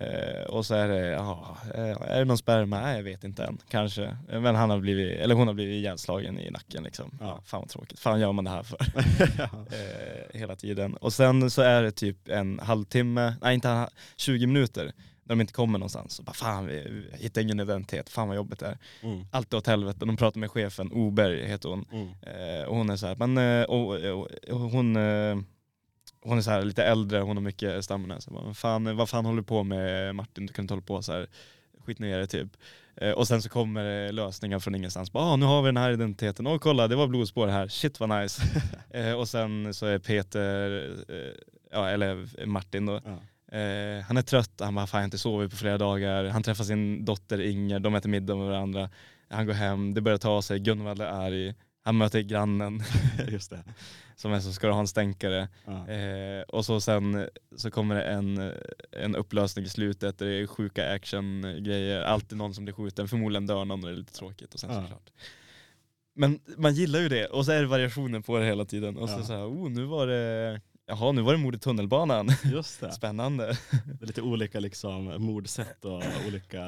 Speaker 1: Eh, och så är det, ja, eh, är det någon sperma? Nej jag vet inte än, kanske. Men han har blivit, eller hon har blivit ihjälslagen i nacken liksom.
Speaker 2: Ja.
Speaker 1: Fan vad tråkigt, fan gör man det här för? eh, hela tiden. Och sen så är det typ en halvtimme, nej inte en, 20 minuter, när de inte kommer någonstans. Så bara, fan vi vi hittar ingen identitet, fan vad jobbigt det är.
Speaker 2: Mm.
Speaker 1: Allt är åt helvete. De pratar med chefen, Oberg heter hon.
Speaker 2: Mm.
Speaker 1: Eh, och hon är så här, men, eh, och, och, och hon, eh, hon är så här lite äldre, hon har mycket stamina. Så jag bara, "Men fan, vad fan håller du på med Martin? Du kan inte hålla på så här. Skit ner det typ. Eh, och sen så kommer lösningar från ingenstans. Bara, ah, nu har vi den här identiteten. Åh kolla, det var blodspår här. Shit vad nice. eh, och sen så är Peter, eh, ja, eller Martin då,
Speaker 2: Ja.
Speaker 1: Eh, han är trött, han bara fan jag har inte sovit på flera dagar. Han träffar sin dotter Inger, de äter middag med varandra. Han går hem, det börjar ta sig, Gunvald är arg. Han möter grannen
Speaker 2: Just det.
Speaker 1: som är så ska du ha en stänkare.
Speaker 2: Ja.
Speaker 1: Eh, och så sen så kommer det en, en upplösning i slutet, det är sjuka actiongrejer, alltid någon som blir skjuten, förmodligen dör någon och det är lite tråkigt och sen
Speaker 2: Ja.
Speaker 1: såklart. Men man gillar ju det och så är det variationer på det hela tiden. Och så,
Speaker 2: Ja.
Speaker 1: så här, oh nu var det, jaha nu var det mord i tunnelbanan.
Speaker 2: Just det.
Speaker 1: Spännande.
Speaker 2: Det är lite olika liksom, mordsätt och olika...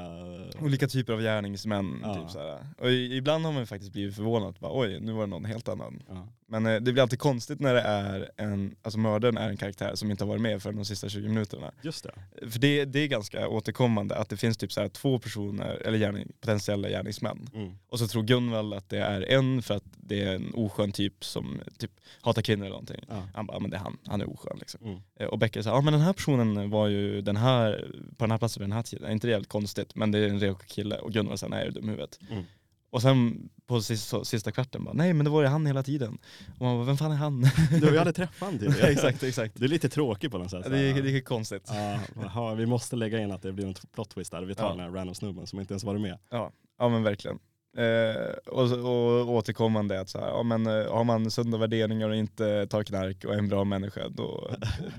Speaker 1: Olika typer av gärningsmän.
Speaker 2: Ja.
Speaker 1: Typ såhär. Och ibland har man faktiskt blivit förvånad, bara, oj nu var det någon helt annan.
Speaker 2: Ja.
Speaker 1: Men eh, det blir alltid konstigt när det är en, alltså mördaren är en karaktär som inte har varit med för de sista 20 minuterna.
Speaker 2: Just det.
Speaker 1: För det, det är ganska återkommande att det finns typ så två personer, eller gärning, potentiella gärningsmän.
Speaker 2: Mm.
Speaker 1: Och så tror Gunvald att det är en för att det är en oskön typ som typ hatar kvinnor eller någonting.
Speaker 2: Ja.
Speaker 1: Han bara, "Ja, men det är han, han är oskön liksom.
Speaker 2: Mm.
Speaker 1: Eh, Och Becker säger, ja men den här personen var ju den här, på den här platsen vid den här tiden. Är inte det jävligt konstigt? Men det är en reko kille. Och Gunvald säger, nej är du dum i huvudet?
Speaker 2: Mm.
Speaker 1: Och sen på sista, sista kvarten bara, nej men det var ju han hela tiden. Och man bara, vem fan är han?
Speaker 2: Du har ju aldrig träffat honom tidigare.
Speaker 1: exakt, exakt.
Speaker 2: Du är lite tråkig på något sätt.
Speaker 1: Det är, det är konstigt.
Speaker 2: Ja, jaha, vi måste lägga in att det blir en plot twist där. Vi tar
Speaker 1: Ja.
Speaker 2: den här random snubben som inte ens varit med.
Speaker 1: Ja, ja men verkligen. Eh, och, och återkommande att så här, ja, men, eh, har man sunda värderingar och inte tar knark och är en bra människa då,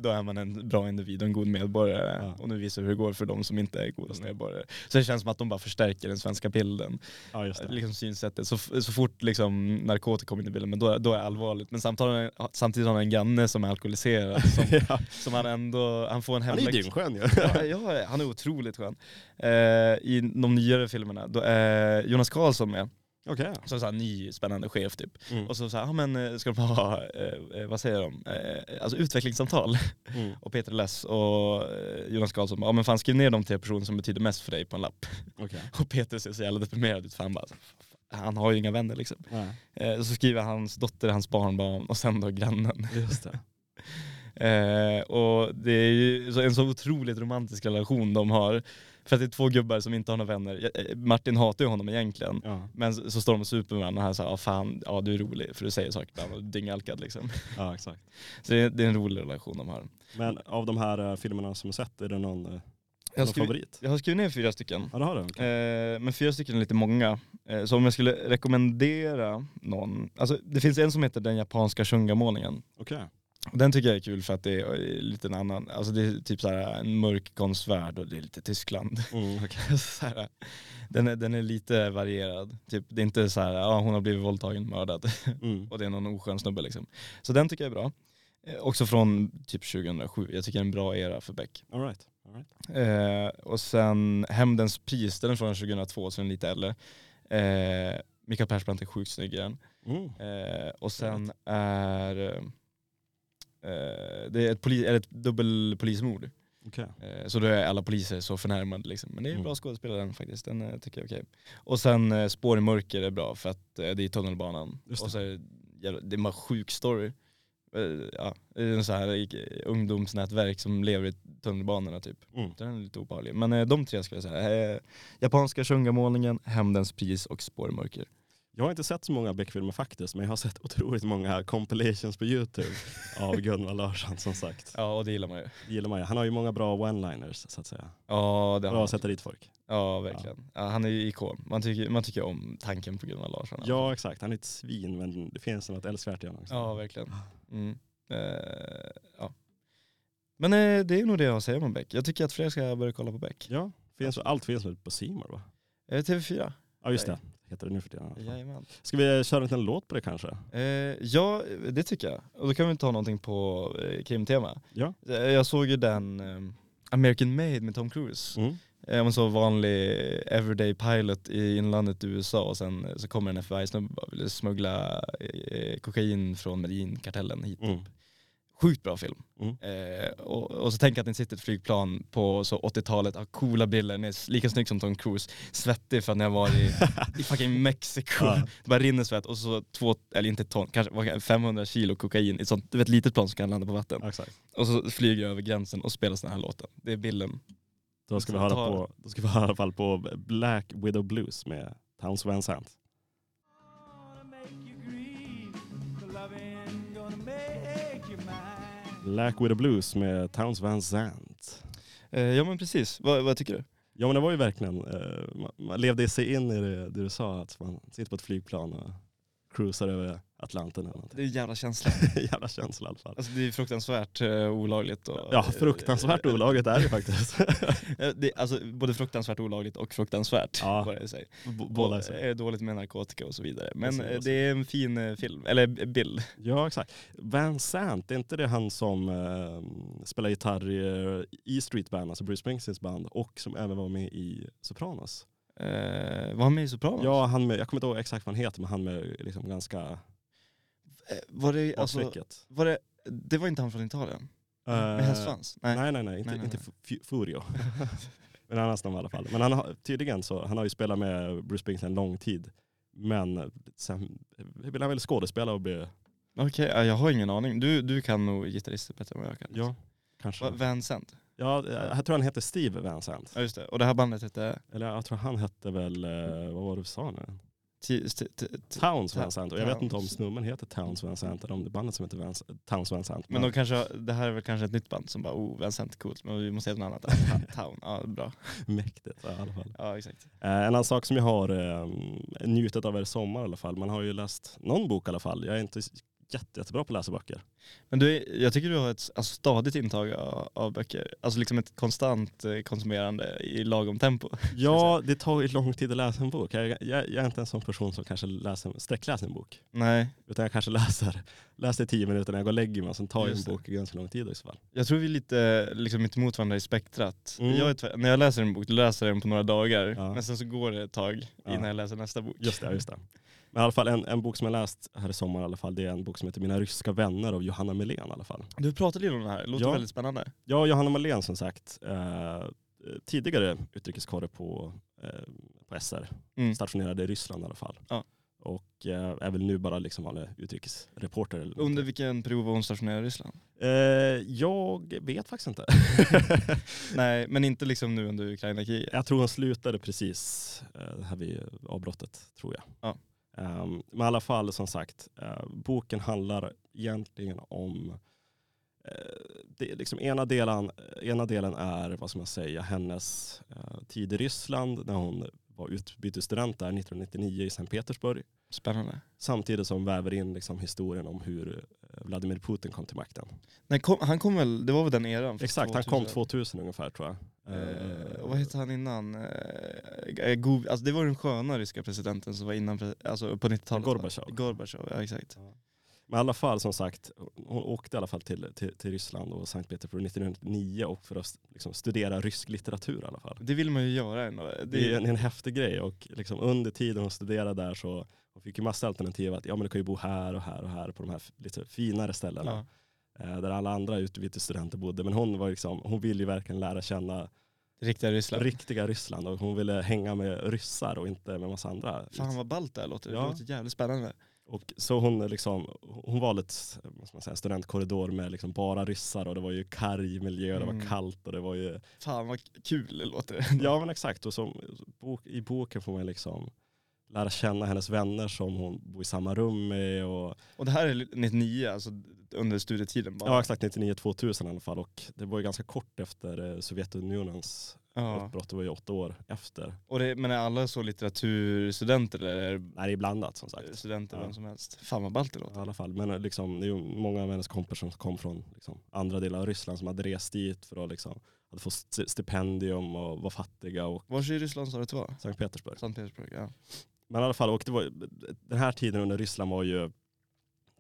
Speaker 1: då är man en bra individ och en god medborgare.
Speaker 2: Ja.
Speaker 1: Och nu visar vi hur det går för de som inte är goda
Speaker 2: Mm.
Speaker 1: medborgare. Så det känns som att de bara förstärker den svenska bilden.
Speaker 2: Ja, det.
Speaker 1: Liksom synsättet. Så, så fort liksom, narkotika kommer in i bilden, men då, då är det allvarligt. Men samtidigt, samtidigt har han en granne som är alkoholiserad. Som,
Speaker 2: ja.
Speaker 1: som han ändå, han får en
Speaker 2: Han är
Speaker 1: hemlig...
Speaker 2: ju.
Speaker 1: Ja, ja, han är otroligt skön. Eh, I de nyare filmerna, då är Jonas Karlsson med,
Speaker 2: Okej.
Speaker 1: som så här ny spännande chef typ.
Speaker 2: Mm.
Speaker 1: Och så sa ja men eh, ska de ha, eh, eh, vad säger de, eh, alltså utvecklingssamtal.
Speaker 2: Mm.
Speaker 1: Och Peter Less och eh, Jonas Karlsson ja men fan skriv ner de tre personer som betyder mest för dig på en lapp.
Speaker 2: Okej.
Speaker 1: Och Peter ser så jävla deprimerad ut för han bara, han har ju inga vänner liksom. Eh, så skriver hans dotter, hans barnbarn och sen då grannen.
Speaker 2: just det.
Speaker 1: Eh, och det är ju så- en så otroligt romantisk relation de har. För att det är två gubbar som inte har några vänner. Eh, Martin hatar ju honom egentligen.
Speaker 2: Ja,
Speaker 1: Men så så står de och super med varandra och han säger ja fan, ja du är rolig för du säger saker ibland och dyngalkad liksom.
Speaker 2: ja exakt.
Speaker 1: Så det är, det är en rolig relation de har.
Speaker 2: Men av de här eh, filmerna som du sett, är det någon, eh,
Speaker 1: Jag
Speaker 2: någon favorit?
Speaker 1: jag har skrivit ner fyra stycken.
Speaker 2: Ja det har du? Okej.
Speaker 1: Eh, men fyra stycken är lite många. Så om jag skulle rekommendera någon, alltså det finns en som heter Den japanska shungamålningen.
Speaker 2: Okej.
Speaker 1: Och Den tycker jag är kul för att det är lite en annan, alltså det är typ så här en mörk konstvärld och det är lite Tyskland.
Speaker 2: Mm,
Speaker 1: så här, den, är, den är lite varierad. Typ, det är inte så här, ja hon har blivit våldtagen, mördad
Speaker 2: Mm.
Speaker 1: och det är någon oskön snubbe liksom. Så den tycker jag är bra. Eh, också från typ 2007, jag tycker det är en bra era för Beck.
Speaker 2: All right. All right.
Speaker 1: Eh, och sen Hämndens pris, den är från 2002 så den är lite äldre. Eh, Mikael Persbrandt är sjukt snygg i den.
Speaker 2: Mm.
Speaker 1: Eh, och sen är eh, det är ett, poli- ett dubbelpolismord.
Speaker 2: Okej.
Speaker 1: Eh, så då är alla poliser så förnärmade liksom. Men det är en
Speaker 2: Mm.
Speaker 1: bra skådespelare den faktiskt, den eh, tycker jag är okej. Och sen eh, Spår i mörker är bra för att eh, det är tunnelbanan.
Speaker 2: Just det.
Speaker 1: Och så är det, jävla- det är bara sjuk story. Eh, ja, det är en så här eh, ungdomsnätverk som lever i tunnelbanorna typ.
Speaker 2: Mm.
Speaker 1: Den är lite obehaglig. Men eh, de tre skulle jag säga. Eh, japanska shungamålningen, Hämndens pris och Spår i mörker.
Speaker 2: Jag har inte sett så många Beck-filmer faktiskt, men jag har sett otroligt många compilations på YouTube av Gunvald Larsson som sagt.
Speaker 1: Ja och det gillar man ju.
Speaker 2: Det gillar man ju. Han har ju många bra one-liners så att säga.
Speaker 1: Ja det har
Speaker 2: Bra
Speaker 1: han.
Speaker 2: att sätta dit folk.
Speaker 1: Ja verkligen. Ja, han är ju ikon. Man tycker, man tycker om tanken på Gunnar Larsson.
Speaker 2: Ja exakt, han är ett svin men det finns något älskvärt i honom också.
Speaker 1: Ja verkligen. Mm. Eh, ja. Men eh, det är nog det jag har att säga om Beck. Jag tycker att fler ska börja kolla på Beck.
Speaker 2: Ja, finns, allt finns väl på More va?
Speaker 1: Eh, TV4.
Speaker 2: Ja just det, heter det nu för tiden.
Speaker 1: Jajamän.
Speaker 2: Ska vi köra en liten låt på det kanske?
Speaker 1: Eh, ja det tycker jag. Och då kan vi ta någonting på eh, krimtema.
Speaker 2: Ja.
Speaker 1: Eh, Jag såg ju den eh, American Made med Tom Cruise.
Speaker 2: Mm.
Speaker 1: Eh, En så vanlig everyday pilot i inlandet i USA och sen eh, så kommer en FBI-snubbe och vill smuggla kokain från Medin-kartellen hit.
Speaker 2: Mm.
Speaker 1: Sjukt bra film.
Speaker 2: Mm.
Speaker 1: Eh, och, och så tänk att ni sitter i ett flygplan på så 80-talet, har coola bilder, ni är lika snygg som Tom Cruise, svettig för att ni har varit i, i fucking Mexiko.
Speaker 2: Ja.
Speaker 1: Det bara rinner svett och så två, eller inte ton, kanske vad kan- 500 kilo kokain i ett sånt, du vet litet plan som kan landa på vatten.
Speaker 2: Exakt.
Speaker 1: Och så flyger jag över gränsen och spelar den här låten. Det är bilden.
Speaker 2: Då ska vi höra på, då ska vi höra i alla fall på Black Widow Blues med Towns Van Sant.
Speaker 3: Mine.
Speaker 2: Black Widow Blues med Towns Van Sant.
Speaker 1: Eh, ja men precis, vad, vad tycker du?
Speaker 2: Ja men det var ju verkligen, eh, man, man levde sig in i det, det du sa, att man sitter på ett flygplan och cruisar över Atlanten eller någonting.
Speaker 1: Det är jävla känsla.
Speaker 2: Jävla känsla i alla fall.
Speaker 1: Alltså det är fruktansvärt eh, olagligt. Och,
Speaker 2: Ja, fruktansvärt olagligt är det faktiskt.
Speaker 1: Eh, det, alltså både fruktansvärt olagligt och fruktansvärt.
Speaker 2: Ja.
Speaker 1: Vad säger.
Speaker 2: B- Båda är
Speaker 1: är dåligt med narkotika och så vidare. Men eh,
Speaker 2: så.
Speaker 1: det är en fin eh, film, eller eh, bild.
Speaker 2: Ja exakt. Van Sant, är inte det han som eh, spelar gitarr i eh, E Street Band, alltså Bruce Springsteens band, och som även var med i Sopranos?
Speaker 1: Eh, var han med i Sopranos?
Speaker 2: Ja, han med, jag kommer inte ihåg exakt vad han heter, men han med liksom ganska
Speaker 1: Eh, var det, alltså, var det, det var inte han från Italien?
Speaker 2: Eh,
Speaker 1: Med hästsvans? Nej.
Speaker 2: Nej, nej, nej, inte,
Speaker 1: Nej, nej,
Speaker 2: inte
Speaker 1: nej.
Speaker 2: Furio. Men en annan namn i alla fall. Men han har tydligen så, han har ju spelat med Bruce Springsteen en lång tid. Men sen vill han väl skådespela och bli,
Speaker 1: Okej, ja, jag har ingen aning. Du, du kan nog gitarrister bättre än vad jag kan.
Speaker 2: ja, kanske.
Speaker 1: Va- Van Sant?
Speaker 2: Ja, jag tror han heter Steve Van Sant.
Speaker 1: Ja just det. Och det här bandet hette?
Speaker 2: Eller jag tror han hette väl, eh, vad var det du sa nu? Towns Van Sant. Och jag vet inte om snubben heter Towns Van Sant eller om det är bandet som heter Van, Towns Van Sant.
Speaker 1: Men de kanske, det här är väl kanske ett nytt band som bara oh, Van Sant är coolt, men vi måste heta något annat. Town, ja bra.
Speaker 2: mäktigt ja, i alla fall.
Speaker 1: Ja exakt.
Speaker 2: Eh, en annan sak som jag har eh, njutit av er sommar i alla fall. Man har ju läst någon bok i alla fall. Jag är inte jätte, jättebra på att läsa böcker.
Speaker 1: Men du, är- jag tycker du har ett alltså, stadigt intag av, av böcker. Alltså liksom ett konstant eh, konsumerande i lagom tempo.
Speaker 2: Ja, det tar ju lång tid att läsa en bok. Jag, jag, jag är inte en sån person som kanske läser, sträckläser en bok.
Speaker 1: Nej,
Speaker 2: Utan jag kanske läser, läser tio minuter när jag går och lägger mig och sen tar jag en bok i ganska lång tid i så fall.
Speaker 1: jag tror vi är lite liksom, mitt emot varandra i spektrat.
Speaker 2: Mm.
Speaker 1: Jag när jag läser en bok, då läser jag den på några dagar.
Speaker 2: Ja.
Speaker 1: Men sen så går det ett tag
Speaker 2: Ja.
Speaker 1: innan jag läser nästa bok.
Speaker 2: Just det, just det. Men i alla fall en, en bok som jag läst här i sommar i alla fall, det är en bok som heter Mina ryska vänner av Johanna Melén i alla fall.
Speaker 1: Du pratade ju om det här, det låter
Speaker 2: Ja.
Speaker 1: väldigt spännande.
Speaker 2: Ja, Johanna Melén som sagt, eh, tidigare utrikeskorre på, eh, på SR,
Speaker 1: Mm.
Speaker 2: stationerad i Ryssland i alla fall.
Speaker 1: Ja.
Speaker 2: Och eh, är väl nu bara liksom utrikesreporter. Eller något.
Speaker 1: Under vilken period var hon stationerad i Ryssland?
Speaker 2: Eh, jag vet faktiskt inte.
Speaker 1: Nej, men inte liksom nu under Ukraina-kriget.
Speaker 2: jag tror hon slutade precis eh, här vid avbrottet, tror jag.
Speaker 1: Ja.
Speaker 2: Ehm, men i alla fall, som sagt, eh, boken handlar egentligen om eh, det, liksom ena, delen, ena delen är, vad ska man säga, hennes eh, tid i Ryssland när hon var utbytesstudent där 1999 i Sankt Petersburg.
Speaker 1: Spännande.
Speaker 2: Samtidigt som väver in liksom historien om hur Vladimir Putin kom till makten.
Speaker 1: Nej, kom, han kom väl, det var väl den eran?
Speaker 2: Exakt, han
Speaker 1: 2000.
Speaker 2: kom 2000 ungefär tror jag.
Speaker 1: Eh, vad hette han innan? Eh, Go- alltså det var den sköna ryska presidenten som var innan, alltså på 90-talet. va?
Speaker 2: Gorbatjov.
Speaker 1: Gorbatjov, ja exakt.
Speaker 2: Men i alla fall som sagt, hon åkte i alla fall till, till, till Ryssland och Sankt Petersburg 1999 och för att liksom studera rysk litteratur i alla fall.
Speaker 1: Det vill man ju göra ändå. Det,
Speaker 2: Det är en, en häftig grej och liksom under tiden hon studerade där så hon fick ju massa alternativ att ja men du kan ju bo här och här och här på de här lite finare ställena.
Speaker 1: ja,
Speaker 2: Eh, där alla andra utbytesstudenter bodde. Men hon var liksom, hon ville ju verkligen lära känna
Speaker 1: riktiga Ryssland.
Speaker 2: riktiga Ryssland och hon ville hänga med ryssar och inte med massa andra.
Speaker 1: Fan vad ballt det här låter.
Speaker 2: Ja.
Speaker 1: Det låter jävligt spännande.
Speaker 2: Och så hon, liksom, hon valde ett säga, studentkorridor med liksom bara ryssar och det var ju karg miljö, det var
Speaker 1: Mm.
Speaker 2: kallt och det var ju
Speaker 1: Fan vad kul det låter.
Speaker 2: Ja men exakt och som, bok, i boken får man liksom lära känna hennes vänner som hon bor i samma rum med och
Speaker 1: Och det här är 99, alltså under studietiden bara.
Speaker 2: ja exakt 99-2000 i alla fall och det var ju ganska kort efter eh, Sovjetunionens
Speaker 1: Ja.
Speaker 2: uppbrott, det var ju åtta år efter.
Speaker 1: Och det, men är alla så litteraturstudenter eller är
Speaker 2: Nej det är blandat som sagt.
Speaker 1: studenter
Speaker 2: Ja.
Speaker 1: vem som helst? Fan vad ballt det
Speaker 2: I
Speaker 1: låter.
Speaker 2: alla fall. Men eh, liksom, det är ju många av hennes kompisar som kom från liksom, andra delar av Ryssland som hade rest dit för att liksom, fått st- stipendium och var fattiga och
Speaker 1: Var i Ryssland sa du att det var?
Speaker 2: Sankt Petersburg.
Speaker 1: Sankt Petersburg, ja.
Speaker 2: Men i alla fall, och det var, den här tiden under Ryssland var ju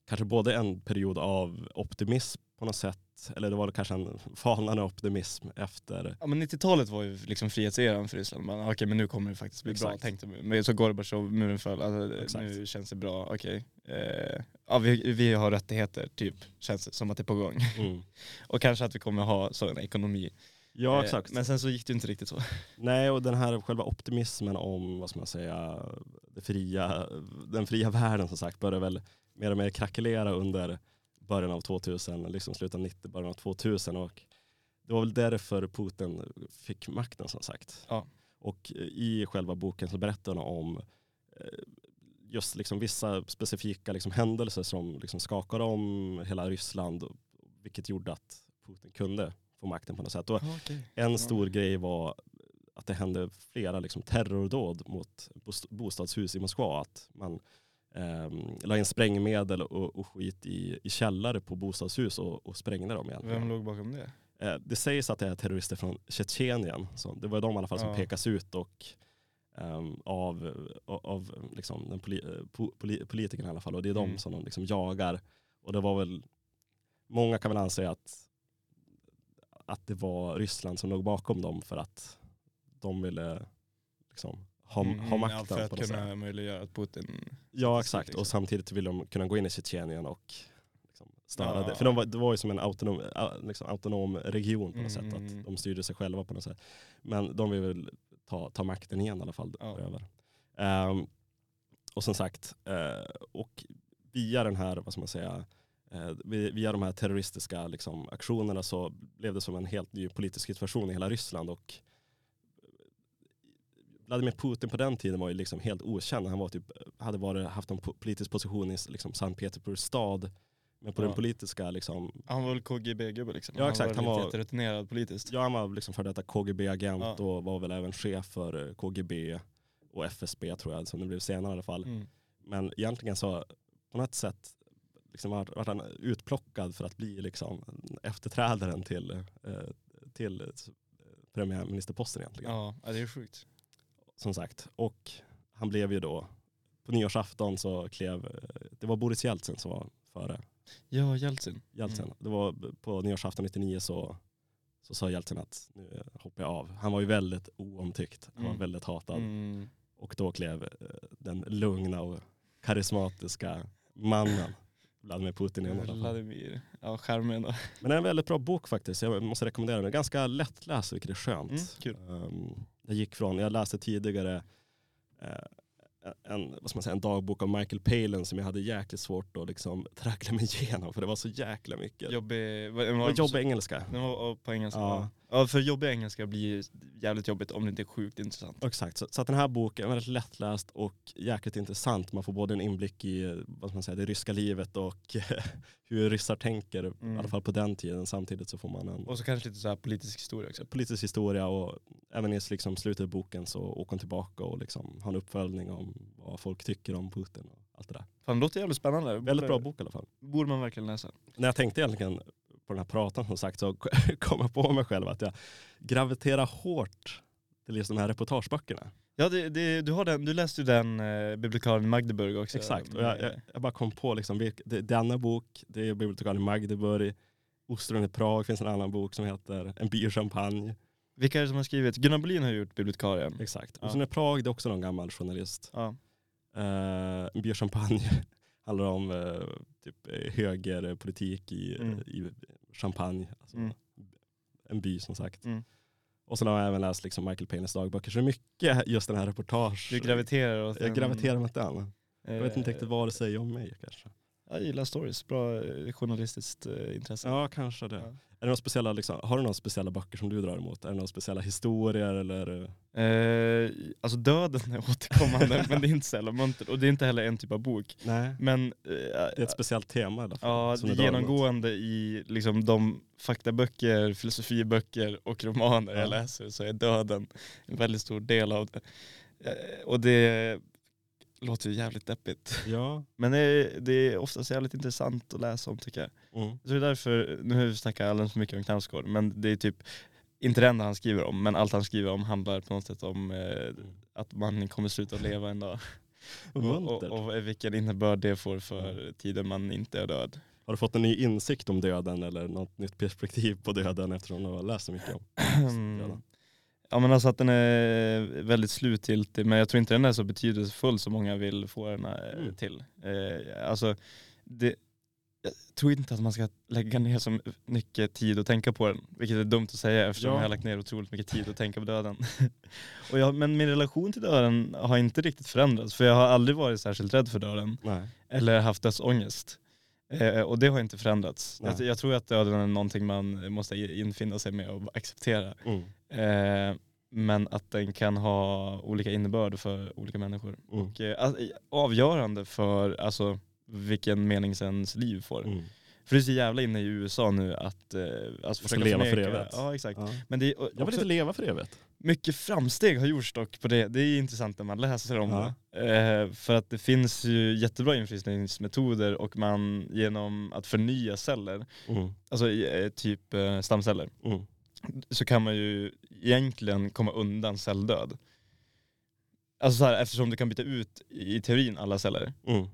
Speaker 2: kanske både en period av optimism på något sätt, eller det var kanske en falnande optimism efter
Speaker 1: Ja men 90-talet var ju liksom frihetseran för Ryssland. Man, okej men nu kommer det faktiskt bli bra
Speaker 2: Exakt.
Speaker 1: tänkte vi. Men så Gorbatjov, muren föll, alltså,
Speaker 2: Exakt.
Speaker 1: nu känns det bra, okej. Eh, ja vi, vi har rättigheter typ, känns det som att det är på gång.
Speaker 2: mm.
Speaker 1: Och kanske att vi kommer ha sån ekonomi.
Speaker 2: Ja
Speaker 1: Eh,
Speaker 2: exakt.
Speaker 1: Men sen så gick det inte riktigt så.
Speaker 2: Nej och den här själva optimismen om, vad ska man säga, det fria, den fria världen som sagt började väl mer och mer krackelera under början av 2000, liksom slutet av 90, början av 2000 och det var väl därför Putin fick makten som sagt.
Speaker 1: Ja.
Speaker 2: Och i själva boken så berättar hon om eh, just liksom vissa specifika liksom händelser som liksom skakade om hela Ryssland, vilket gjorde att Putin kunde få makten på något sätt. Och en stor grej var att det hände flera liksom, terrordåd mot bost- bostadshus i Moskva. Att man um, la in sprängmedel och, och skit i, i källare på bostadshus och, och sprängde dem egentligen.
Speaker 1: Vem låg bakom det?
Speaker 2: Eh, det sägs att det är terrorister från Tjetjenien. Så det var de i alla fall som
Speaker 1: Ja.
Speaker 2: pekas ut och ehm, av, av liksom, den poli, eh, po, poli, politikerna i alla fall. Och det är de
Speaker 1: Mm.
Speaker 2: som de liksom jagar. Och det var väl, många kan väl anse att, att det var Ryssland som låg bakom dem för att de ville liksom, ha, ha
Speaker 1: Mm, ja,
Speaker 2: makten
Speaker 1: för att
Speaker 2: på något sätt.
Speaker 1: kunna möjliggöra att Putin...
Speaker 2: Ja exakt,
Speaker 1: liksom.
Speaker 2: och samtidigt vill de kunna gå in i Tjetjenien och liksom störa
Speaker 1: Ja.
Speaker 2: det. För de var, det var ju som en autonom, liksom autonom region på något sätt,
Speaker 1: Mm.
Speaker 2: att de styrde sig själva på något sätt. Men de vill väl ta, ta makten igen i alla fall.
Speaker 1: Ja.
Speaker 2: Över. Ehm, och som sagt, eh, och via den här, vad ska man säga, eh, vi- via de här terroristiska liksom, aktionerna så blev det som en helt ny politisk situation i hela Ryssland. Och Vladimir Putin på den tiden var ju liksom helt okänd. Han var typ, hade varit, haft en po- politisk position i liksom, Sankt Petersburgs stad. Men på
Speaker 1: Ja.
Speaker 2: den politiska, liksom,
Speaker 1: Han var väl KGB-gubbe liksom?
Speaker 2: Ja, exakt,
Speaker 1: Han
Speaker 2: han
Speaker 1: var
Speaker 2: var-
Speaker 1: lite rutinerad politiskt.
Speaker 2: ja, han var liksom för detta KGB-agent
Speaker 1: Ja.
Speaker 2: och var väl även chef för eh, KGB och FSB tror jag, som det blev senare i alla fall.
Speaker 1: Mm.
Speaker 2: Men egentligen så på något sätt liksom vart vart han utplockad för att bli liksom efterträdaren till, eh, till eh, premiärministerposten egentligen.
Speaker 1: Ja, det är sjukt.
Speaker 2: Som sagt. Och han blev ju då, på nyårsafton så klev, eh, det var Boris Jeltsin som var före
Speaker 1: Ja, Jeltsin.
Speaker 2: Jeltsin.
Speaker 1: Mm.
Speaker 2: Det var på nyårsafton 99 så, så sa Jeltsin att nu hoppar jag av. Han var ju väldigt oomtyckt, han var
Speaker 1: Mm.
Speaker 2: väldigt hatad.
Speaker 1: Mm.
Speaker 2: Och då klev eh, den lugna och karismatiska mannen Vladimir Putin i alla fall.
Speaker 1: Vladimir, ja skärmen då.
Speaker 2: Men det är en väldigt bra bok faktiskt. Jag måste rekommendera den. Ganska lättläst vilket är skönt.
Speaker 1: Mm, kul.
Speaker 2: Um, jag gick från, jag läste tidigare eh, en, vad man säga, en dagbok av Michael Palin som jag hade jäkligt svårt att liksom traggla mig igenom för det var så jäkla mycket.
Speaker 1: Jobbig, var,
Speaker 2: var jobbig engelska.
Speaker 1: Den var på engelska.
Speaker 2: Ja.
Speaker 1: Ja. för jobbig engelska blir jävligt jobbigt om det inte är sjukt intressant.
Speaker 2: Exakt, så, så att den här boken är väldigt lättläst och jäkligt intressant. Man får både en inblick i vad man säga, det ryska livet och hur ryssar tänker, i
Speaker 1: Mm.
Speaker 2: alla fall på den tiden. Samtidigt så får man en
Speaker 1: Och så kanske lite så här politisk historia också.
Speaker 2: politisk historia och även i liksom slutet av boken så åker hon tillbaka och liksom har en uppföljning om vad folk tycker om Putin och allt det där.
Speaker 1: Fan det låter jävligt spännande.
Speaker 2: Väldigt bra bok i alla fall.
Speaker 1: Borde man verkligen läsa.
Speaker 2: När jag tänkte egentligen på den här pratan som sagt så kom jag på mig själv att jag graviterar hårt till just de här reportageböckerna.
Speaker 1: Ja, det, det, du, har den, du läste ju den eh, bibliotekarien i Magdeburg också.
Speaker 2: Exakt, och jag, jag, jag bara kom på liksom, det, denna bok, det är bibliotekarien i Magdeburg, Ostron i Prag finns en annan bok som heter En by champagne.
Speaker 1: Vilka är det som har skrivit? Gunnar Bolin har gjort bibliotekarien.
Speaker 2: Exakt.
Speaker 1: Ja.
Speaker 2: Ostron i Prag det är också någon gammal journalist.
Speaker 1: Ja.
Speaker 2: Uh, en by champagne handlar om eh, typ eh, högerpolitik i,
Speaker 1: Mm.
Speaker 2: i Champagne. Alltså,
Speaker 1: Mm.
Speaker 2: En by som sagt.
Speaker 1: Mm.
Speaker 2: Och sen har jag även läst liksom Michael Palins dagböcker. Så mycket just den här reportage.
Speaker 1: Du graviterar åt
Speaker 2: jag graviterar mot den. Jag vet inte
Speaker 1: eh,
Speaker 2: riktigt vad det säger om mig kanske.
Speaker 1: Jag gillar stories, bra eh, journalistiskt eh, intresse.
Speaker 2: Ja, kanske det.
Speaker 1: Ja.
Speaker 2: Är det några speciella, liksom, har du några speciella böcker som du drar emot? Är det några speciella historier eller?
Speaker 1: Eh, alltså döden är återkommande men det är inte så jävla muntert och det är inte heller en typ av bok.
Speaker 2: Nej.
Speaker 1: Men eh,
Speaker 2: Det är ett speciellt tema i alla fall.
Speaker 1: Ja, det
Speaker 2: emot.
Speaker 1: genomgående i liksom de faktaböcker, filosofiböcker och romaner
Speaker 2: Ja.
Speaker 1: jag läser så är döden en väldigt stor del av det. Eh, Och det låter ju jävligt deppigt.
Speaker 2: Ja.
Speaker 1: Men det är, det är oftast jävligt intressant att läsa om tycker jag.
Speaker 2: Mm.
Speaker 1: Så det är därför, nu snackat alldeles för mycket om Knausgård, men det är typ inte det enda han skriver om, men allt han skriver om handlar på något sätt om eh, att man kommer sluta leva en dag. Och, och, och vilken innebörd det får för tiden man inte är död.
Speaker 2: Har du fått en ny insikt om döden eller något nytt perspektiv på döden eftersom du har läst så mycket om döden?
Speaker 1: Ja men alltså att den är väldigt slutgiltig men jag tror inte den är så betydelsefull som många vill få den eh,
Speaker 2: Mm.
Speaker 1: till. Eh, alltså, det, jag tror inte att man ska lägga ner så mycket tid och tänka på den. Vilket är dumt att säga eftersom
Speaker 2: Ja.
Speaker 1: jag har lagt ner otroligt mycket tid att tänka på döden. och jag, men min relation till döden har inte riktigt förändrats för jag har aldrig varit särskilt rädd för döden
Speaker 2: Nej.
Speaker 1: eller haft dödsångest. Eh, och det har inte förändrats. Jag, jag tror att döden är någonting man måste infinna sig med och acceptera.
Speaker 2: Mm.
Speaker 1: Eh, men att den kan ha olika innebörd för olika människor.
Speaker 2: Mm.
Speaker 1: Och, eh, avgörande för alltså, vilken mening ens liv får.
Speaker 2: Mm.
Speaker 1: För det är så jävla inne i USA nu att eh, alltså, försöka
Speaker 2: leva för evigt.
Speaker 1: Ja exakt.
Speaker 2: Ja.
Speaker 1: Men det är
Speaker 2: Jag vill inte leva för evigt.
Speaker 1: mycket framsteg har gjorts dock på det. Det är intressant när man läser om
Speaker 2: Ja.
Speaker 1: det. Eh, för att det finns ju jättebra infrysningsmetoder och man genom att förnya celler,
Speaker 2: Mm.
Speaker 1: alltså eh, typ eh, stamceller,
Speaker 2: Mm.
Speaker 1: så kan man ju egentligen komma undan celldöd. Alltså så här, eftersom du kan byta ut i teorin alla celler
Speaker 2: Mm.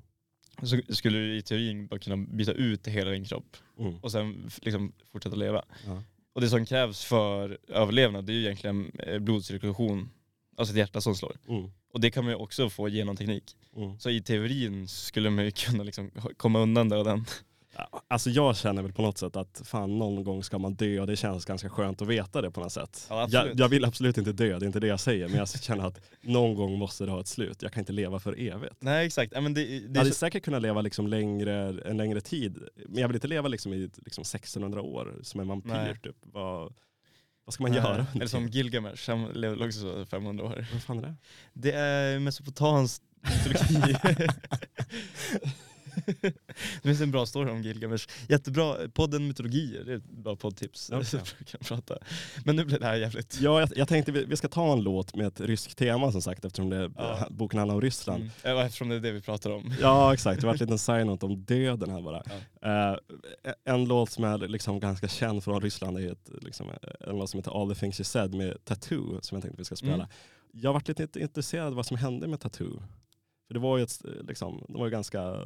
Speaker 1: så skulle du i teorin bara kunna byta ut hela din kropp
Speaker 2: Mm.
Speaker 1: och sen liksom fortsätta leva.
Speaker 2: Ja.
Speaker 1: Och det som krävs för överlevnad det är ju egentligen eh, blodcirkulation, alltså ett hjärta som slår.
Speaker 2: Mm.
Speaker 1: Och det kan man ju också få genom teknik.
Speaker 2: Mm.
Speaker 1: Så i teorin skulle man ju kunna liksom komma undan döden.
Speaker 2: Alltså jag känner väl på något sätt att fan någon gång ska man dö och det känns ganska skönt att veta det på något sätt.
Speaker 1: Ja,
Speaker 2: jag, jag vill absolut inte dö, det är inte det jag säger, men jag känner att någon gång måste det ha ett slut. Jag kan inte leva för evigt.
Speaker 1: Nej exakt, men det, det
Speaker 2: Jag
Speaker 1: är
Speaker 2: hade
Speaker 1: så,
Speaker 2: säkert kunnat leva liksom längre, en längre tid, men jag vill inte leva liksom i liksom 1600 år som en vampyr.
Speaker 1: Nej.
Speaker 2: Typ. Vad, vad ska man göra?
Speaker 1: Eller som Gilgamesh, han levde också så 500 år.
Speaker 2: Vad fan är det?
Speaker 1: Det är mesopotamsk mytologi. det finns en bra story om Gilgamesh. Jättebra, podden Mytologier, det är ett bra poddtips. Kan prata. Men nu blev det här jävligt...
Speaker 2: Ja, jag, jag tänkte vi, vi ska ta en låt med ett ryskt tema som sagt eftersom det,
Speaker 1: Ja.
Speaker 2: boken handlar om Ryssland.
Speaker 1: Mm. Ja, eftersom det är det vi pratar om.
Speaker 2: Ja exakt, det var en liten side-note om döden här bara.
Speaker 1: Ja.
Speaker 2: Eh, en låt som är liksom ganska känd från Ryssland är ett, liksom, en låt som heter All the things you said med Tattoo som jag tänkte vi ska spela.
Speaker 1: Mm.
Speaker 2: Jag varit lite intresserad av vad som hände med Tattoo. För det var ju, ett, liksom, det var ju ganska,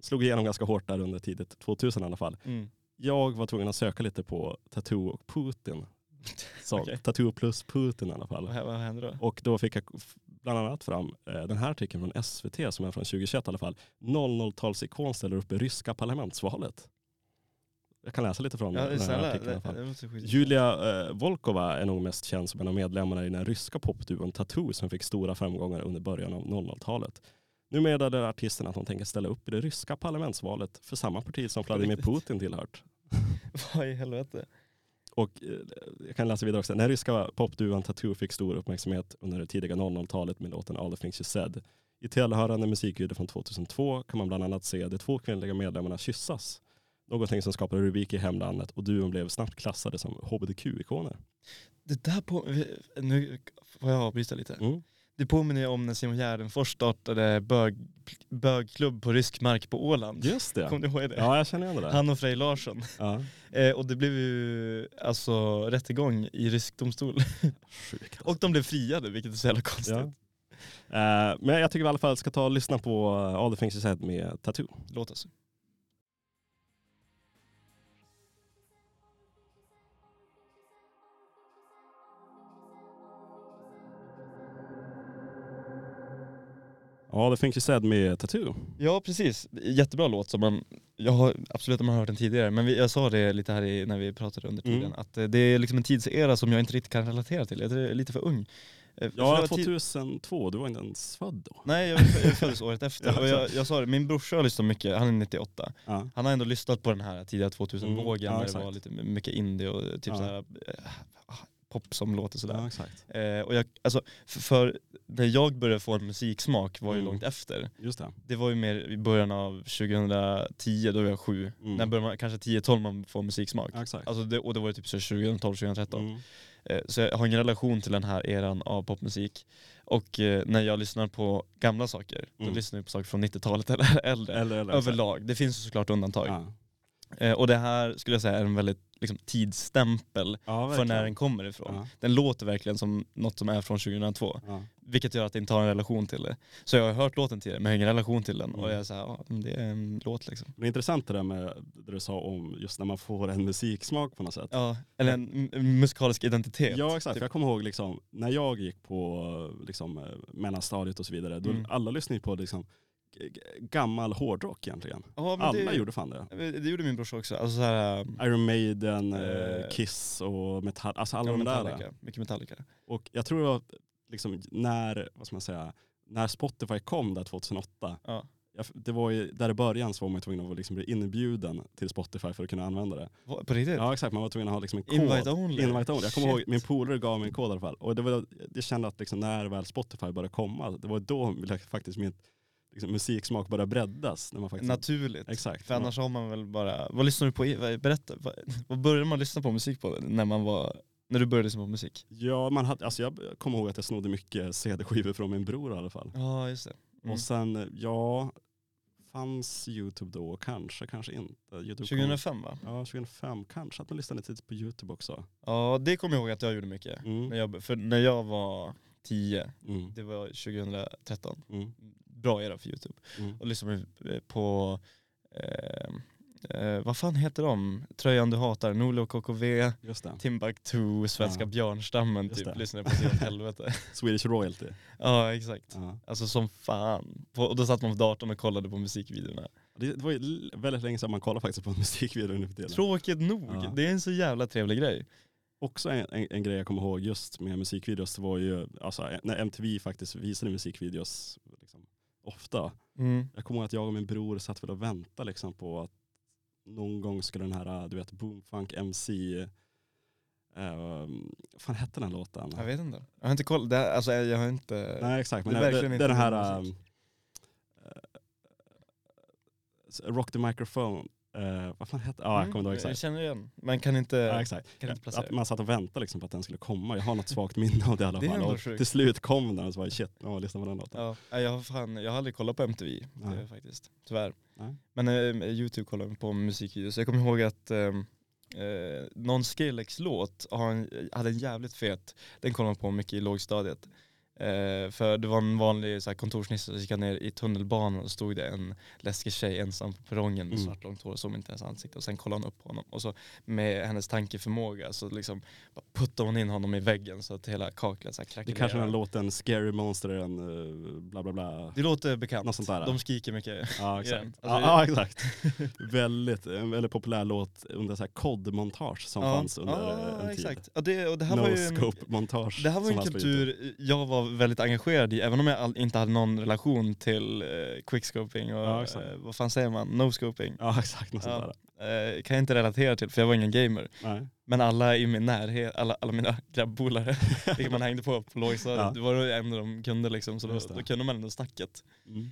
Speaker 2: slog igenom ganska hårt där under tidigt 2000 i alla fall.
Speaker 1: Mm.
Speaker 2: Jag var tvungen att söka lite på Tattoo och Putin. Så,
Speaker 1: Okej.
Speaker 2: Tattoo plus Putin i alla fall.
Speaker 1: Vad, vad händer då?
Speaker 2: Och då fick jag bland annat fram eh, den här artikeln från SVT som är från 2021 i alla fall. 00-talsikon ställer upp i ryska parlamentsvalet. Jag kan läsa lite från
Speaker 1: Ja,
Speaker 2: den här artikeln i alla fall. Julia eh, Volkova är nog mest känd som en av medlemmarna i den ryska popduon Tattoo som fick stora framgångar under början av 00-talet. Nu meddelar artisten att hon tänker ställa upp i det ryska parlamentsvalet för samma parti som Vladimir? Putin tillhört.
Speaker 1: Vad i helvete?
Speaker 2: Och eh, jag kan läsa vidare också. Den här ryska popduon Tattoo fick stor uppmärksamhet under det tidiga 00-talet med låten All the things you said. I tillhörande musikvideo från 2002 kan man bland annat se de två kvinnliga medlemmarna kyssas. Någonting som skapade rubrik i hemlandet och duon blev snabbt klassade som hbtq-ikoner.
Speaker 1: Det där på... Nu får jag avbryta lite.
Speaker 2: Mm.
Speaker 1: Det påminner ju om när Simon Gärdenfors startade bög, bögklubb på rysk mark på Åland.
Speaker 2: Just det.
Speaker 1: Kommer du ihåg det?
Speaker 2: Ja, jag känner igen det där.
Speaker 1: Han och Frej Larsson.
Speaker 2: Ja.
Speaker 1: Eh, och det blev ju alltså rättegång i rysk domstol.
Speaker 2: Sjukt. Alltså.
Speaker 1: Och de blev friade, vilket är så jävla konstigt.
Speaker 2: Ja. Eh, men jag tycker vi i alla fall ska ta och lyssna på All the things you said med Tattoo.
Speaker 1: Låt oss.
Speaker 2: All the things you said med Tattoo.
Speaker 1: Ja precis, jättebra låt som man, jag har absolut man har hört den tidigare, men vi, jag sa det lite här i, när vi pratade under tiden,
Speaker 2: Mm.
Speaker 1: att eh, det är liksom en tidsera som jag inte riktigt kan relatera till. Jag är lite för ung. Eh,
Speaker 2: Ja,
Speaker 1: det var tid-
Speaker 2: 2002, du var inte ens född då.
Speaker 1: Nej, jag, jag föddes året efter.
Speaker 2: Ja,
Speaker 1: och jag, jag sa det, min brorsa har lyssnat mycket, han är 98.
Speaker 2: Ja.
Speaker 1: Han har ändå lyssnat på den här tidiga 2000-vågen
Speaker 2: Mm, ja,
Speaker 1: när det var lite mycket indie och typ
Speaker 2: Ja.
Speaker 1: så här, eh, pop som låter sådär.
Speaker 2: ja, exakt.
Speaker 1: Eh, och jag, alltså, för, för när jag började få en musiksmak var ju
Speaker 2: Mm.
Speaker 1: långt efter.
Speaker 2: Just det.
Speaker 1: Det var ju mer i början av 2010, då var jag sju.
Speaker 2: Mm.
Speaker 1: När börjar man, kanske 10-12 man får musiksmak.
Speaker 2: Ja, exakt.
Speaker 1: Alltså det, och det var ju typ så 2012-2013.
Speaker 2: Mm.
Speaker 1: Eh, så jag har ingen relation till den här eran av popmusik. Och eh, när jag lyssnar på gamla saker, då
Speaker 2: Mm.
Speaker 1: lyssnar jag på saker från 90-talet eller äldre.
Speaker 2: Eller, eller, exakt.
Speaker 1: Överlag. Det finns såklart undantag.
Speaker 2: Ja.
Speaker 1: Eh, och det här skulle jag säga är en väldigt liksom, tidsstämpel
Speaker 2: Ja,
Speaker 1: för när den kommer ifrån.
Speaker 2: Ja.
Speaker 1: Den låter verkligen som något som är från 2002.
Speaker 2: Ja.
Speaker 1: Vilket gör att jag inte har en relation till det. Så jag har hört låten tidigare men jag har ingen relation till den.
Speaker 2: Mm.
Speaker 1: Och jag är såhär, ja det är en låt liksom.
Speaker 2: Det är intressant det där med det du sa om just när man får en musiksmak på något sätt.
Speaker 1: Ja, eller en musikalisk identitet.
Speaker 2: Ja exakt,
Speaker 1: Typ.
Speaker 2: jag kommer ihåg liksom, när jag gick på liksom, mellanstadiet och så vidare, då
Speaker 1: Mm.
Speaker 2: alla lyssnade på liksom, gammal hårdrock egentligen.
Speaker 1: Ja,
Speaker 2: Alla
Speaker 1: det,
Speaker 2: gjorde fan det.
Speaker 1: Det gjorde min brorsa också. Alltså så här,
Speaker 2: Iron Maiden, eh,
Speaker 1: Eh,
Speaker 2: Kiss och Metall, alltså alla
Speaker 1: ja,
Speaker 2: de där.
Speaker 1: Metallica. Mycket Metallica.
Speaker 2: Och jag tror det var liksom när, vad ska man säga, när Spotify kom där 2008,
Speaker 1: Ja.
Speaker 2: jag, det var ju, där i början så var man tvungen att liksom bli inbjuden till Spotify för att kunna använda det.
Speaker 1: På riktigt?
Speaker 2: Ja exakt, man var tvungen att ha liksom en kod.
Speaker 1: Invite only?
Speaker 2: Invite only. Jag kommer ihåg, min polare gav mig en kod i alla fall. Och det var, jag kände att liksom när väl Spotify började komma, det var då faktiskt min liksom, musiksmak började breddas. När man faktiskt,
Speaker 1: Naturligt.
Speaker 2: Exakt.
Speaker 1: För annars har man väl bara, vad lyssnar du på? Berätta, vad, vad började man lyssna på musik på när man var, när du började lyssna på musik?
Speaker 2: Ja, man hade, alltså jag kommer ihåg att jag snodde mycket CD-skivor från min bror i alla fall.
Speaker 1: Ja just det. Mm.
Speaker 2: Och sen, ja, fanns YouTube då? Kanske, kanske inte. YouTube kom-
Speaker 1: 2005 va?
Speaker 2: Ja, 2005. Kanske att man lyssnade lite på YouTube också.
Speaker 1: Ja det kommer jag ihåg att jag gjorde mycket.
Speaker 2: Mm.
Speaker 1: När jag, för när jag var 10,
Speaker 2: Mm.
Speaker 1: det var 2013,
Speaker 2: Mm.
Speaker 1: Bra era för youtube.
Speaker 2: Mm.
Speaker 1: Och lyssnade på, eh, eh, vad fan heter de? Tröjan du hatar, Nolo KKV,
Speaker 2: det.
Speaker 1: Timbuktu, Svenska
Speaker 2: Ja.
Speaker 1: björnstammen typ.
Speaker 2: det.
Speaker 1: Lyssnade på åt helvete.
Speaker 2: Swedish Royalty.
Speaker 1: ja exakt.
Speaker 2: Ja.
Speaker 1: Alltså som fan. På, och då satt man på datorn och kollade på musikvideorna.
Speaker 2: Det, det var ju väldigt länge sedan man kollade faktiskt på en musikvideo nu för tiden.
Speaker 1: Tråkigt nog,
Speaker 2: Ja.
Speaker 1: det är en så jävla trevlig grej.
Speaker 2: Också en, en, en grej jag kommer ihåg just med musikvideos var ju alltså, när MTV faktiskt visade musikvideos ofta.
Speaker 1: Mm.
Speaker 2: Jag kommer ihåg att jag och min bror satt väl och väntade liksom, på att någon gång skulle den här, du vet, Boomfunk MC, eh, vad fan hette den låten?
Speaker 1: Jag vet inte. Jag har inte koll, det, här- alltså jag har inte...
Speaker 2: Nej exakt, men
Speaker 1: Det är
Speaker 2: det, det,
Speaker 1: inte
Speaker 2: den här eh, Rock the microphone, eh, vad fan hette Ja, jag kommer inte ihåg
Speaker 1: Jag
Speaker 2: exakt.
Speaker 1: känner igen. Man kan inte...
Speaker 2: Ja, exakt.
Speaker 1: kan inte placera.
Speaker 2: Att man satt och väntade liksom på att den skulle komma. Jag har något svagt minne av det i alla fall. Och till slut kom den och så var det shit, ja, lyssna på den låten.
Speaker 1: Ja, jag, har fan, jag har aldrig kollat på MTV det, faktiskt, tyvärr.
Speaker 2: Nej.
Speaker 1: Men eh, Youtube kollar jag på musikvideos. Jag kommer ihåg att ehm, eh, någon Skrillex-låt har en, hade en jävligt fet, den kollade man på mycket i lågstadiet. Eh, för det var en vanlig så här, kontorsnisse, så gick ner i tunnelbanan och stod det en läskig tjej ensam på perrongen med
Speaker 2: Mm.
Speaker 1: svart långt hår och såg inte ens ansikte. Och sen kollade han upp på honom och så med hennes tankeförmåga så liksom puttade hon in honom i väggen så att hela kaklet så här
Speaker 2: Det
Speaker 1: krackelerade.
Speaker 2: kanske är den låten Scary Monster and uh, bla bla bla.
Speaker 1: Det låter bekant.
Speaker 2: Något sånt där.
Speaker 1: De skriker mycket.
Speaker 2: Ja exakt.
Speaker 1: den.
Speaker 2: ja,
Speaker 1: Alltså,
Speaker 2: ja exakt. väldigt, en väldigt populär låt under så här kodmontage som fanns under
Speaker 1: ja,
Speaker 2: en tid.
Speaker 1: exakt. Ja, det, och det här var
Speaker 2: No
Speaker 1: ju en,
Speaker 2: scope montage.
Speaker 1: Det här var
Speaker 2: som
Speaker 1: en kultur jag var väldigt engagerad i, även om jag inte hade någon relation till eh, quickscoping och
Speaker 2: Ja,
Speaker 1: eh, vad fan säger man, no-scoping.
Speaker 2: Ja exakt, något
Speaker 1: Ja. Eh, kan jag inte relatera till för jag var ingen gamer.
Speaker 2: Nej.
Speaker 1: Men alla i min närhet, alla, alla mina grabbpolare, vilka man hängde på på lågstadiet,
Speaker 2: Ja.
Speaker 1: det var det enda de kunde liksom, så då, då kunde man ändå snacket.
Speaker 2: Mm.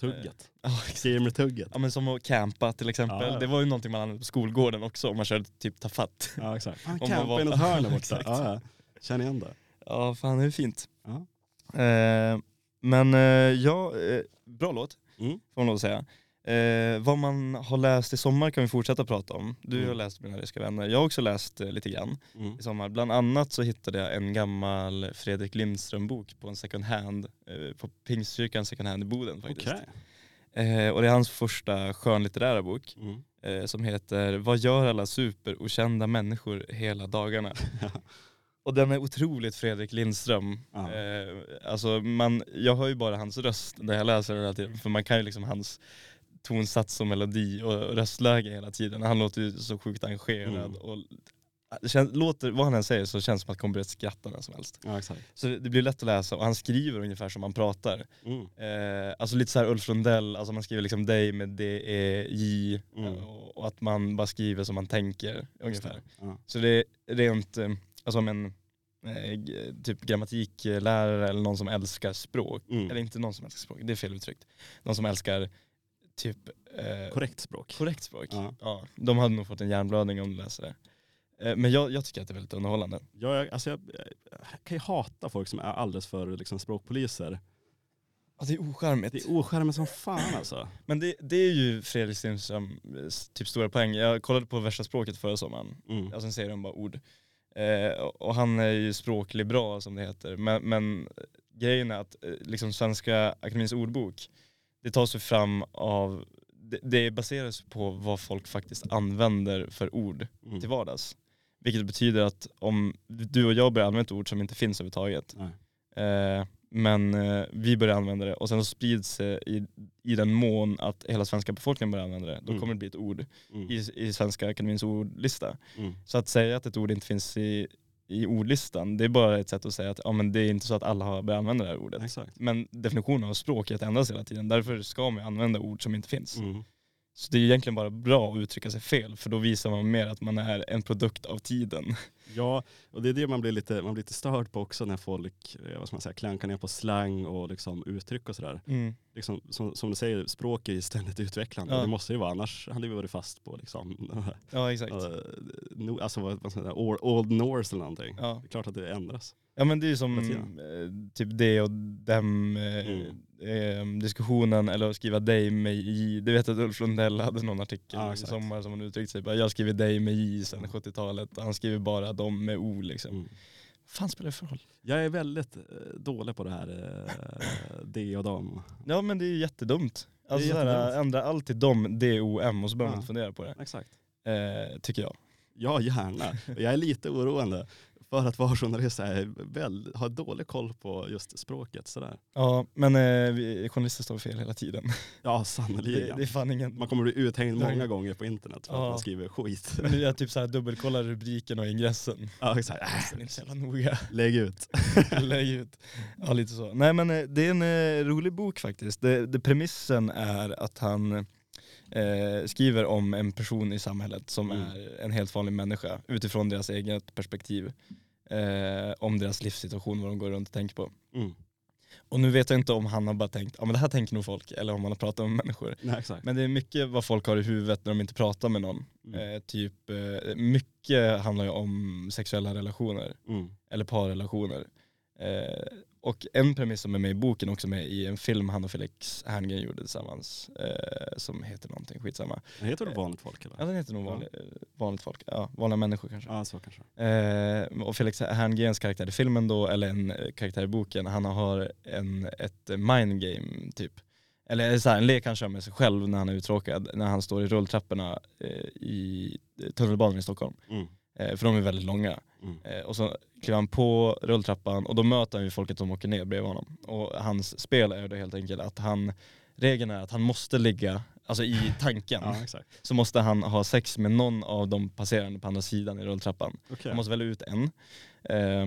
Speaker 2: Tugget.
Speaker 1: Ja, exakt.
Speaker 2: Gamer-tugget.
Speaker 1: Ja men som att campa till exempel,
Speaker 2: Ja, ja.
Speaker 1: det var ju någonting man använde på skolgården också om man körde typ tafatt.
Speaker 2: Ja exakt. Fan, campa
Speaker 1: var-
Speaker 2: i något hörn där borta. Ja, ja. Känner igen det.
Speaker 1: Ja fan det är fint.
Speaker 2: Ja.
Speaker 1: Eh, men eh, ja, eh, bra låt
Speaker 2: Mm.
Speaker 1: får man lov att säga. Eh, vad man har läst i sommar kan vi fortsätta prata om. Du har
Speaker 2: Mm.
Speaker 1: läst Mina ryska vänner, jag har också läst eh, lite grann
Speaker 2: Mm.
Speaker 1: i sommar. Bland annat så hittade jag en gammal Fredrik Lindström-bok på en second hand, eh, på Pingstkyrkan second hand i Boden faktiskt.
Speaker 2: Okej.
Speaker 1: Eh, och det är hans första skönlitterära bok
Speaker 2: Mm.
Speaker 1: eh, som heter Vad gör alla superokända människor hela dagarna? Och den är otroligt Fredrik Lindström. Eh, alltså man, jag hör ju bara hans röst när jag läser den hela tiden, för man kan ju liksom hans tonsats och melodi och röstläge hela tiden. Han låter ju så sjukt engagerad
Speaker 2: Mm.
Speaker 1: och det känns, låter, vad han än säger så känns det som att han kommer börja skratta när som helst.
Speaker 2: Ja.
Speaker 1: Så det, det blir lätt att läsa och han skriver ungefär som han pratar.
Speaker 2: Mm.
Speaker 1: Eh, alltså lite såhär Ulf Lundell, alltså man skriver liksom dig med D-E-J
Speaker 2: Mm.
Speaker 1: eh, och, och att man bara skriver som man tänker ungefär.
Speaker 2: Ja.
Speaker 1: Så det är rent, eh, alltså om en typ grammatiklärare eller någon som älskar språk,
Speaker 2: Mm.
Speaker 1: eller inte någon som älskar språk, det är fel uttryckt. Någon som älskar typ eh,
Speaker 2: Korrekt språk.
Speaker 1: korrekt språk.
Speaker 2: Ja.
Speaker 1: Ja, de hade nog fått en hjärnblödning om de läser det. Eh, men jag, jag tycker att det är väldigt underhållande.
Speaker 2: Jag, jag, alltså jag, jag kan ju hata folk som är alldeles för liksom, språkpoliser.
Speaker 1: Ja, det är ocharmigt.
Speaker 2: Det är ocharmigt som fan alltså.
Speaker 1: Men det, det är ju Fredrik Stenströms typ stora poäng. Jag kollade på värsta språket förra sommaren,
Speaker 2: Mm.
Speaker 1: alltså en serie om bara ord. Eh, och han är ju språklig bra som det heter. Men, men grejen är att eh, liksom Svenska Akademins ordbok, det tas ju fram av, det, det baseras på vad folk faktiskt använder för ord
Speaker 2: Mm.
Speaker 1: till vardags. Vilket betyder att om du och jag börjar använda ett ord som inte finns överhuvudtaget. Eh, men eh, vi börjar använda det och sen så sprids det i, i den mån att hela svenska befolkningen börjar använda det. Då
Speaker 2: Mm.
Speaker 1: kommer det bli ett ord
Speaker 2: Mm.
Speaker 1: i, i Svenska Akademins ordlista.
Speaker 2: Mm.
Speaker 1: Så att säga att ett ord inte finns i, i ordlistan, det är bara ett sätt att säga att ja, men det är inte så att alla har börjat använda det här ordet.
Speaker 2: Exakt.
Speaker 1: Men definitionen av språket ändras hela tiden, därför ska man använda ord som inte finns.
Speaker 2: Mm.
Speaker 1: Så det är egentligen bara bra att uttrycka sig fel, för då visar man mer att man är en produkt av tiden.
Speaker 2: Ja, och det är det man blir lite, man blir lite störd på också när folk eh, vad man säga, klankar ner på slang och liksom uttryck och sådär. Liksom, som, som du säger, språk är ju ständigt utvecklande.
Speaker 1: Ja.
Speaker 2: Det måste ju vara, annars hade vi varit fast på liksom,
Speaker 1: Ja exakt.
Speaker 2: eh, no, alltså vad, vad säga, Old Norse eller någonting.
Speaker 1: Ja.
Speaker 2: Det är klart att det ändras.
Speaker 1: Ja men det är ju som eh, typ det och dem eh,
Speaker 2: Mm.
Speaker 1: eh, diskussionen eller att skriva dig med i. Du vet att Ulf Lundell hade någon artikel
Speaker 2: Ja,
Speaker 1: i
Speaker 2: exakt.
Speaker 1: sommar som han uttryckte sig bara, jag skriver dig med i sedan 70-talet. Han skriver bara dem med o liksom.
Speaker 2: Mm.
Speaker 1: fan spelar det för roll?
Speaker 2: Jag är väldigt eh, dålig på det här eh, det och dem.
Speaker 1: Ja men det är ju jättedumt. Alltså
Speaker 2: är
Speaker 1: såhär,
Speaker 2: jättedumt.
Speaker 1: ändra allt till dom, D, O, M och så behöver man
Speaker 2: Ja.
Speaker 1: inte fundera på det.
Speaker 2: Exakt.
Speaker 1: Eh, tycker jag.
Speaker 2: Ja, gärna. Jag är lite oroande för att vara journalist är väl, har dålig koll på just språket. Sådär.
Speaker 1: Ja men eh, vi, journalister står fel hela tiden.
Speaker 2: Ja,
Speaker 1: Det,
Speaker 2: sannerligen.
Speaker 1: det är fan ingen...
Speaker 2: Man kommer bli uthängd många gånger på internet för att
Speaker 1: Ja.
Speaker 2: man skriver skit.
Speaker 1: Men nu är typ såhär dubbelkollar rubriken och ingressen.
Speaker 2: Ja, exakt.
Speaker 1: Det är inte så jävla noga.
Speaker 2: Lägg ut.
Speaker 1: Lägg ut. Ja lite så. Nej men eh, det är en eh, rolig bok faktiskt. Det, det premissen är att han eh, skriver om en person i samhället som
Speaker 2: Mm.
Speaker 1: är en helt vanlig människa utifrån deras eget perspektiv. Eh, om deras livssituation, vad de går runt och tänker på.
Speaker 2: Mm.
Speaker 1: Och nu vet jag inte om han har bara tänkt, ja men det här tänker nog folk, eller om han har pratat med människor.
Speaker 2: Nej.
Speaker 1: Men det är mycket vad folk har i huvudet när de inte pratar med någon.
Speaker 2: Mm.
Speaker 1: Eh, typ, eh, mycket handlar ju om sexuella relationer
Speaker 2: Mm.
Speaker 1: eller parrelationer. Eh, och en premiss som är med i boken också med i en film han och Felix Herngren gjorde tillsammans eh, som heter någonting, skitsamma.
Speaker 2: Den heter det vanligt folk eller?
Speaker 1: Ja den heter nog
Speaker 2: Ja.
Speaker 1: vanlig, eh, vanligt folk, ja vanliga människor kanske.
Speaker 2: Ja, så kanske.
Speaker 1: Eh, och Felix Herngrens karaktär i filmen då, eller en eh, karaktär i boken, han har en, ett mind game typ. Eller så här, en lek han kör med sig själv när han är uttråkad, när han står i rulltrapporna eh, i tunnelbanan i Stockholm.
Speaker 2: Mm.
Speaker 1: Eh, för de är väldigt långa.
Speaker 2: Mm.
Speaker 1: Eh, och så kliver han på rulltrappan och då möter han ju folket som åker ner bredvid honom. Och hans spel är då helt enkelt att han, regeln är att han måste ligga, alltså i tanken,
Speaker 2: Ja,
Speaker 1: så måste han ha sex med någon av de passerande på andra sidan i rulltrappan.
Speaker 2: Okej.
Speaker 1: Du måste välja ut en. Eh,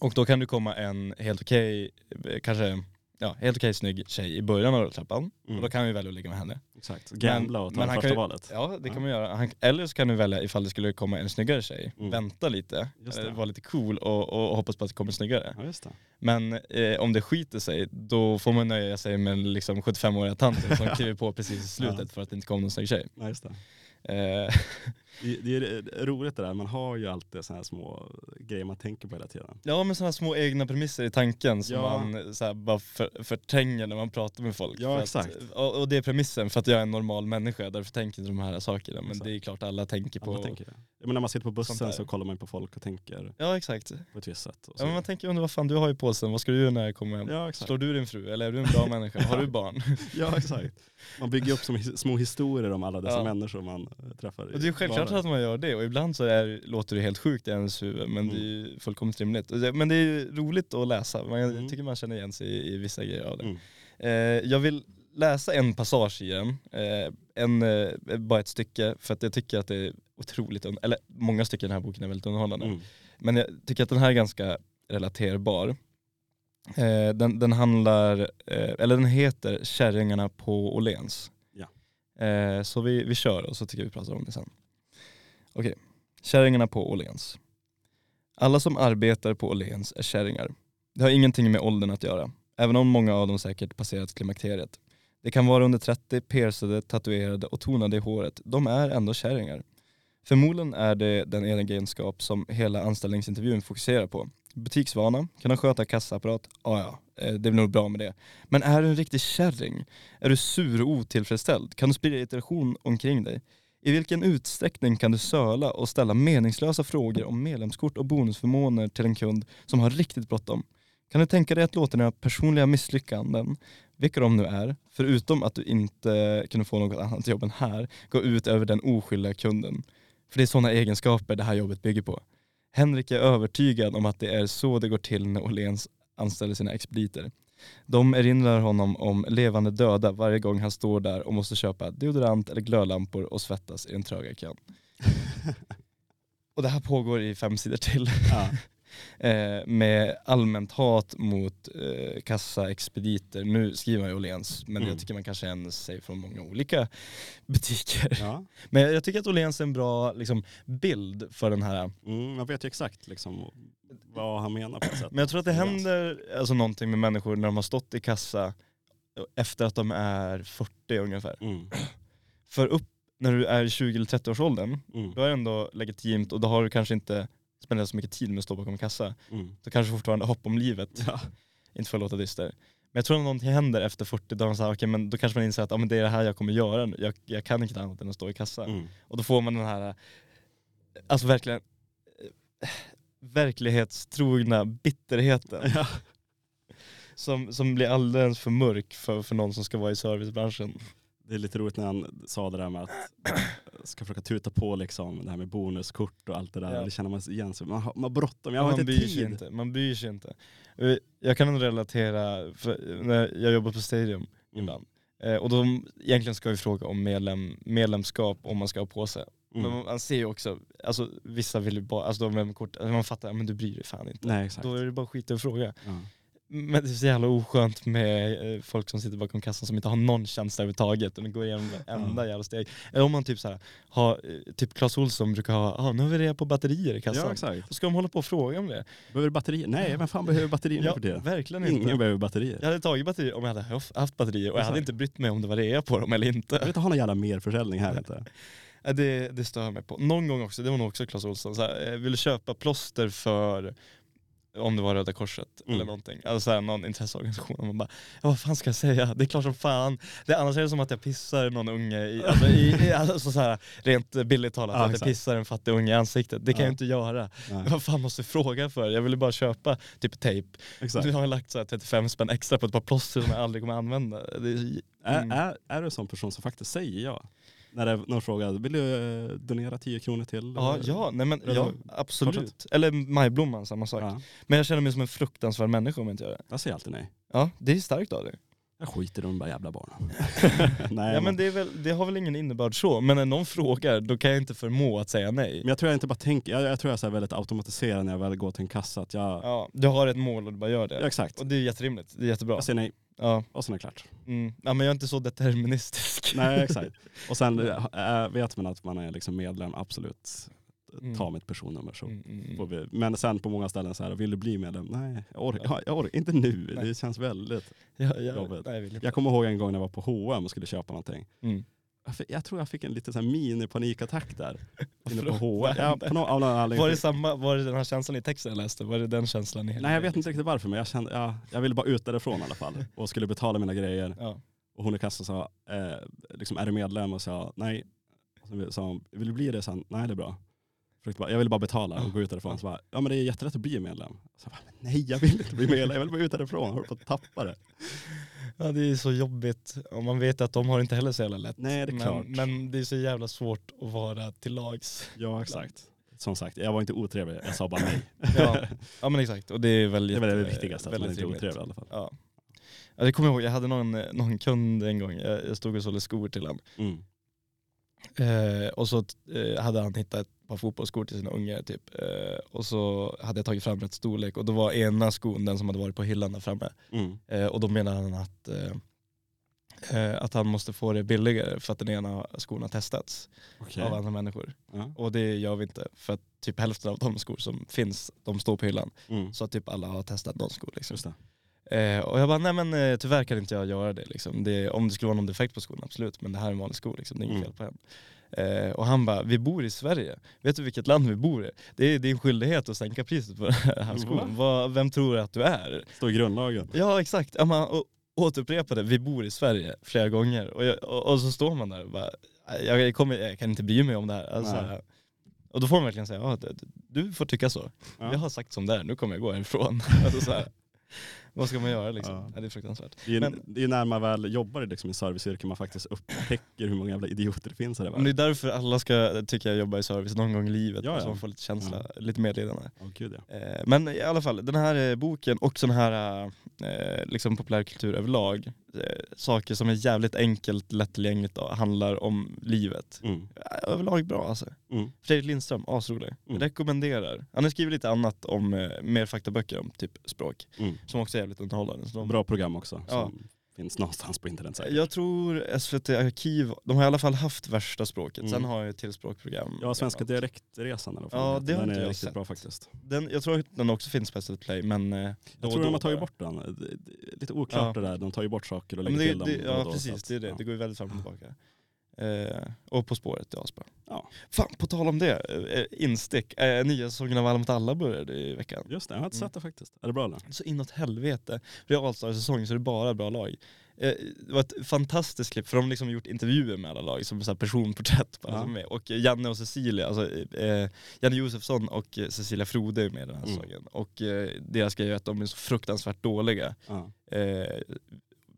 Speaker 1: och då kan det komma en helt okej, eh, kanske ja, helt okej snygg tjej i början av rulltrappan.
Speaker 2: Mm.
Speaker 1: Och då kan vi välja att ligga med henne.
Speaker 2: Exakt. Gambla och ta
Speaker 1: men han
Speaker 2: första
Speaker 1: kan ju-
Speaker 2: valet.
Speaker 1: Ja det kan
Speaker 2: Ja.
Speaker 1: man göra. Han, eller så kan du välja ifall det skulle komma en snyggare tjej,
Speaker 2: Mm.
Speaker 1: vänta lite, eh, vara lite cool och, och hoppas på att det kommer snyggare.
Speaker 2: Ja.
Speaker 1: Men eh, om det skiter sig, då får man nöja sig med liksom 75-åriga tanten som kliver på precis i slutet
Speaker 2: Ja.
Speaker 1: för att det inte kom någon snygg tjej.
Speaker 2: Ja, just det. Är roligt det där, man har ju alltid sådana här små grejer man tänker på hela tiden.
Speaker 1: Ja men sådana små egna premisser i tanken som
Speaker 2: Ja.
Speaker 1: man så här, bara för, förtränger när man pratar med folk.
Speaker 2: Ja, exakt.
Speaker 1: Att, och, och det är premissen för att jag är en normal människa, därför tänker inte de här sakerna. Men
Speaker 2: Exakt.
Speaker 1: det är klart alla tänker på...
Speaker 2: Alla tänker det. Ja, men när man sitter på bussen så kollar man på folk och tänker
Speaker 1: Ja exakt.
Speaker 2: på ett visst sätt.
Speaker 1: Ja, men man tänker undra vad fan du har i påsen, vad ska du göra när jag kommer hem?
Speaker 2: ja, exakt.
Speaker 1: Slår du din fru eller är du en bra människa? Har du barn?
Speaker 2: ja, exakt. Man bygger upp som små historier om alla dessa människor man träffar.
Speaker 1: Och det är självklart
Speaker 2: vardagen.
Speaker 1: att man gör det och ibland så är, låter det helt sjukt i ens huvud men det är ju fullkomligt rimligt. Men det är ju roligt att läsa, man, jag
Speaker 2: Mm.
Speaker 1: tycker man känner igen sig i, i vissa grejer av det.
Speaker 2: Mm.
Speaker 1: Eh, jag vill läsa en passage i den, eh, en, eh, bara ett stycke, för att jag tycker att det är otroligt, eller många stycken i den här boken är väldigt underhållande.
Speaker 2: Mm.
Speaker 1: Men jag tycker att den här är ganska relaterbar. Eh, den, den handlar, eh, eller den heter Kärringarna på Åhléns.
Speaker 2: Ja.
Speaker 1: Eh, så vi, vi kör och så tycker jag vi pratar om det sen. Okej, Kärringarna på Åhléns. Alla som arbetar på Åhléns är kärringar. Det har ingenting med åldern att göra, även om många av dem säkert passerat klimakteriet. Det kan vara under 30, piercade, tatuerade och tonade i håret. De är ändå kärringar. Förmodligen är det den egenskap som hela anställningsintervjun fokuserar på. Butiksvana, kunna sköta kassaapparat, ja ja, eh, det blir nog bra med det. Men är du en riktig kärring? Är du sur och otillfredsställd? Kan du sprida irritation omkring dig? I vilken utsträckning kan du söla och ställa meningslösa frågor om medlemskort och bonusförmåner till en kund som har riktigt bråttom? Kan du tänka dig att låta dina personliga misslyckanden, vilka de nu är, förutom att du inte kunde få något annat jobb än här, gå ut över den oskyldiga kunden? För det är sådana egenskaper det här jobbet bygger på. Henrik är övertygad om att det är så det går till när Åhléns anställer sina expediter. De erinrar honom om levande döda varje gång han står där och måste köpa deodorant eller glödlampor och svettas i den tröga kön. Och det här pågår i fem sidor till.
Speaker 2: Ja.
Speaker 1: Eh, med allmänt hat mot eh, kassaexpediter. Nu skriver man ju Åhléns, men
Speaker 2: Mm.
Speaker 1: jag tycker man kan känna sig från många olika butiker.
Speaker 2: Ja.
Speaker 1: Men jag tycker att Åhléns är en bra liksom, bild för den här.
Speaker 2: Mm, man vet ju exakt liksom, vad han menar på ett sätt.
Speaker 1: Men jag tror att det händer alltså, någonting med människor när de har stått i kassa efter att de är 40 ungefär.
Speaker 2: Mm.
Speaker 1: För upp när du är i 20 eller 30 års åldern,
Speaker 2: Mm.
Speaker 1: då är det ändå legitimt och då har du kanske inte spenderat så mycket tid med att stå bakom kassa.
Speaker 2: Mm.
Speaker 1: Då kanske fortfarande hopp om livet.
Speaker 2: Ja.
Speaker 1: Inte för att låta dyster. Men jag tror att någonting händer efter 40, då, de så här, okay, men då kanske man inser att ah, men det är det här jag kommer göra. nu. Jag, jag kan inte annat än att stå i kassa.
Speaker 2: Mm.
Speaker 1: Och då får man den här, alltså verkligen, verklighetstrogna bitterheten
Speaker 2: Ja.
Speaker 1: som, som blir alldeles för mörk för, för någon som ska vara i servicebranschen.
Speaker 2: Det är lite roligt när han sa det där med att ska försöka tuta på liksom det här med bonuskort och allt det där.
Speaker 1: Ja.
Speaker 2: Det känner man igen sig. Man har, man bråttom, jag har
Speaker 1: man
Speaker 2: inte
Speaker 1: bryr
Speaker 2: tid.
Speaker 1: inte. Man bryr sig inte. Eh, Jag kan relatera, för när jag jobbar på Stadium
Speaker 2: Mm.
Speaker 1: ibland. Eh, och de, egentligen ska vi fråga om medlem, medlemskap om man ska ha på sig.
Speaker 2: Mm.
Speaker 1: Men man, ser ju också, alltså vissa vill ju bara, alltså de med kort, alltså man fattar, men du bryr dig fan inte.
Speaker 2: Nej exakt.
Speaker 1: Då är det bara skit att fråga.
Speaker 2: Ja.
Speaker 1: Men det är så jävla oskönt med eh, folk som sitter bakom kassan som inte har någon känsla överhuvudtaget och går igenom varenda jävla steg. Eller om man typ så här, har, eh, typ Clas Ohlson brukar ha, ah, nu har vi rea på batterier i kassan.
Speaker 2: ja exakt.
Speaker 1: Ska de hålla på och fråga om det.
Speaker 2: Behöver du batterier? Nej, vem fan behöver batterier
Speaker 1: Ja,
Speaker 2: för det?
Speaker 1: verkligen inte.
Speaker 2: Ingen behöver batterier.
Speaker 1: Jag hade tagit batterier om jag hade haft- batterier och jag hade
Speaker 2: Exakt.
Speaker 1: inte brytt mig om det var rea på dem eller
Speaker 2: Jag
Speaker 1: inte.
Speaker 2: vill inte ha någon jävla merförsäljning här inte.
Speaker 1: Det, det stör mig på. Någon gång också, det var nog också Clas Ohlson, så här, eh, vill du köpa plåster för om det var Röda Korset
Speaker 2: Mm.
Speaker 1: eller någonting. Alltså så här, någon intresseorganisation. Och man bara, ja, vad fan ska jag säga? Det är klart som fan. Det, annars är det som att jag pissar någon unge, i, alltså, i, i, alltså så här, rent billigt talat,
Speaker 2: Ja,
Speaker 1: att jag
Speaker 2: exakt.
Speaker 1: pissar en fattig unge i ansiktet. Det kan
Speaker 2: Ja.
Speaker 1: jag inte göra.
Speaker 2: Nej,
Speaker 1: Vad fan måste jag fråga för? Jag ville bara köpa typ tejp.
Speaker 2: exakt.
Speaker 1: Nu har jag lagt så här 35 spänn extra på ett par plåster som jag aldrig kommer använda. Det är, mm.
Speaker 2: Är, är, är du en sån person som faktiskt säger ja? När det någon frågar, vill du eh, donera 10 kronor till?
Speaker 1: Ja, ja, nej men, ja absolut.
Speaker 2: Korset?
Speaker 1: Eller Majblomman, samma sak.
Speaker 2: ja.
Speaker 1: Men jag känner mig som en fruktansvärd människa om jag inte gör det.
Speaker 2: Jag säger alltid nej.
Speaker 1: Ja, det är starkt av dig.
Speaker 2: Jag skiter i de där jävla barnen. nej,
Speaker 1: Ja, men det, väl, det har väl ingen innebörd så, men när någon frågar då kan jag inte förmå att säga nej.
Speaker 2: men jag tror jag inte bara tänker, jag, jag tror jag är så väldigt automatiserad när jag väl går till en kassa. Att jag,
Speaker 1: Ja, du har ett mål och du bara gör det.
Speaker 2: ja, exakt.
Speaker 1: Och det är jätterimligt, det är jättebra.
Speaker 2: Jag säger nej
Speaker 1: Ja,
Speaker 2: och sen är det klart.
Speaker 1: mm. ja men jag är inte så deterministisk.
Speaker 2: nej exakt. Och sen äh, vet man att man är liksom medlem, absolut.
Speaker 1: Mm.
Speaker 2: Ta mitt personnummer så.
Speaker 1: Mm, mm, mm.
Speaker 2: vi. Men sen på många ställen så här, vill du bli medlem? Nej, jag orkar, jag, jag orkar inte nu.
Speaker 1: Nej.
Speaker 2: Det känns väldigt.
Speaker 1: Ja, ja,
Speaker 2: Jobbigt.
Speaker 1: nej, jag.
Speaker 2: Jag kommer ihåg en gång när jag var på H&M och skulle köpa någonting.
Speaker 1: Mm.
Speaker 2: Jag, jag tror jag fick en liten mini-panikattack där. Inne på H&M. Ja, på någon.
Speaker 1: Var det, samma, var det den här känslan i texten jag läste? Var det den känslan i
Speaker 2: Nej jag vet inte riktigt varför men jag kände, ja, jag ville bara ut därifrån i alla fall. Och skulle betala mina grejer.
Speaker 1: Ja.
Speaker 2: Och hon i kassan sa, eh, liksom, är du medlem? Och sa nej. Och så sa hon, vill du bli det? Han, nej det är bra. Jag vill bara betala och gå ut därifrån. Så bara, ja men det är jättelätt att bli medlem. Så bara, men nej jag vill inte bli medlem, jag vill bara ut därifrån. Jag håller på att tappa det.
Speaker 1: ja, det är så jobbigt. Och man vet att de har inte heller så jävla lätt.
Speaker 2: Nej det är
Speaker 1: men,
Speaker 2: klart.
Speaker 1: men det är så jävla svårt att vara till lags.
Speaker 2: Ja exakt. Som sagt, jag var inte otrevlig, jag sa bara nej.
Speaker 1: Ja, ja men exakt. Och det är väl
Speaker 2: Det är väl det
Speaker 1: jätte-
Speaker 2: viktigaste, att man
Speaker 1: väldigt
Speaker 2: inte är otrevlig i alla fall.
Speaker 1: Ja. Ja, det kommer jag ihåg, jag hade någon, någon kund en gång, jag, jag stod och sålde skor till honom.
Speaker 2: Mm.
Speaker 1: Eh, och så eh, hade han hittat par fotbollsskor till sina ungar typ. Eh, och så hade jag tagit fram rätt storlek och då var ena skon den som hade varit på hyllan där framme.
Speaker 2: Mm.
Speaker 1: Eh, och då menade han att, eh, att han måste få det billigare för att den ena skon har testats
Speaker 2: Okej.
Speaker 1: av andra människor.
Speaker 2: Ja.
Speaker 1: Och det gör vi inte för att typ hälften av de skor som finns, de står på hyllan.
Speaker 2: Mm.
Speaker 1: Så att typ alla har testat någon skor liksom. Eh, och jag bara, nej men eh, tyvärr kan inte jag göra det. Liksom. det om det skulle vara någon defekt på skon, absolut. Men det här är en vanlig sko, liksom. det är inget
Speaker 2: Mm.
Speaker 1: fel på den. Eh, och han bara, vi bor i Sverige. Vet du vilket land vi bor i? Det är din skyldighet att sänka priset på den här skon.
Speaker 2: Va?
Speaker 1: Vem tror du att du är?
Speaker 2: Står i grundlagen.
Speaker 1: Ja exakt, ja, man, och, återupprepade, vi bor i Sverige flera gånger. Och, jag, och, och så står man där och bara, jag, kommer, jag kan inte bry mig om det här. Alltså, och då får man verkligen säga, ja, du, du får tycka så.
Speaker 2: Ja.
Speaker 1: Jag har sagt som det är, nu kommer jag gå härifrån. alltså, så här. Vad ska man göra liksom?
Speaker 2: Ja.
Speaker 1: Ja. det är fruktansvärt.
Speaker 2: Det är,
Speaker 1: Men-
Speaker 2: det är när man väl jobbar i liksom, en serviceyrke man faktiskt upptäcker hur många jävla idioter det finns i det
Speaker 1: Men det är därför alla ska, tycker jag, jobba i service någon gång i livet.
Speaker 2: Ja, ja.
Speaker 1: Så man får lite känsla, lite medlidande.
Speaker 2: Åh gud ja.
Speaker 1: Eh, Men i alla fall, den här eh, boken och sån här eh, liksom populärkultur överlag, eh, saker som är jävligt enkelt, lättillgängligt och handlar om livet.
Speaker 2: Mm.
Speaker 1: Överlag bra alltså.
Speaker 2: Mm.
Speaker 1: Fredrik Lindström, asrolig.
Speaker 2: Mm.
Speaker 1: Rekommenderar. Han har skrivit lite annat om, mer faktaböcker om typ språk,
Speaker 2: Mm.
Speaker 1: som också jävligt underhållande. Så de,
Speaker 2: Bra program också
Speaker 1: Ja.
Speaker 2: som finns någonstans på internet säkert.
Speaker 1: Jag tror SVT Arkiv, de har i alla fall haft värsta språket,
Speaker 2: Mm.
Speaker 1: sen har jag ett till språkprogram.
Speaker 2: Ja, Svenska dialektresan alla fall.
Speaker 1: Ja, det har
Speaker 2: den
Speaker 1: inte
Speaker 2: är
Speaker 1: jag
Speaker 2: riktigt
Speaker 1: sett.
Speaker 2: bra faktiskt.
Speaker 1: Den, jag tror att den också finns på SVT Play men eh, då
Speaker 2: Jag tror de
Speaker 1: då
Speaker 2: har tagit bort den. Det- det- Lite oklart
Speaker 1: Ja.
Speaker 2: det där, de tar ju bort saker och lägger
Speaker 1: det,
Speaker 2: till dem.
Speaker 1: det,
Speaker 2: och
Speaker 1: ja
Speaker 2: då,
Speaker 1: precis,
Speaker 2: att-
Speaker 1: det är det.
Speaker 2: ja.
Speaker 1: Det går ju väldigt fram och tillbaka. Eh, och På spåret, ja asbra.
Speaker 2: Ja.
Speaker 1: Fan, på tal om det, eh, instick. Eh, nya säsongen av Alla mot alla började i veckan.
Speaker 2: Just det, jag har inte
Speaker 1: Mm.
Speaker 2: sett det faktiskt. Är det bra eller?
Speaker 1: Så inåt helvete. Det är All-star-säsong så det är bara bra lag. Eh, det var ett fantastiskt klipp, för de har liksom gjort intervjuer med alla lag, som så här personporträtt på alla
Speaker 2: Ja.
Speaker 1: med. Och Janne och Cecilia, alltså eh, Janne Josefsson och eh, Cecilia Frode är med den här
Speaker 2: Mm.
Speaker 1: säsongen. Och eh, deras grej är att de är så fruktansvärt dåliga.
Speaker 2: Ja.
Speaker 1: eh,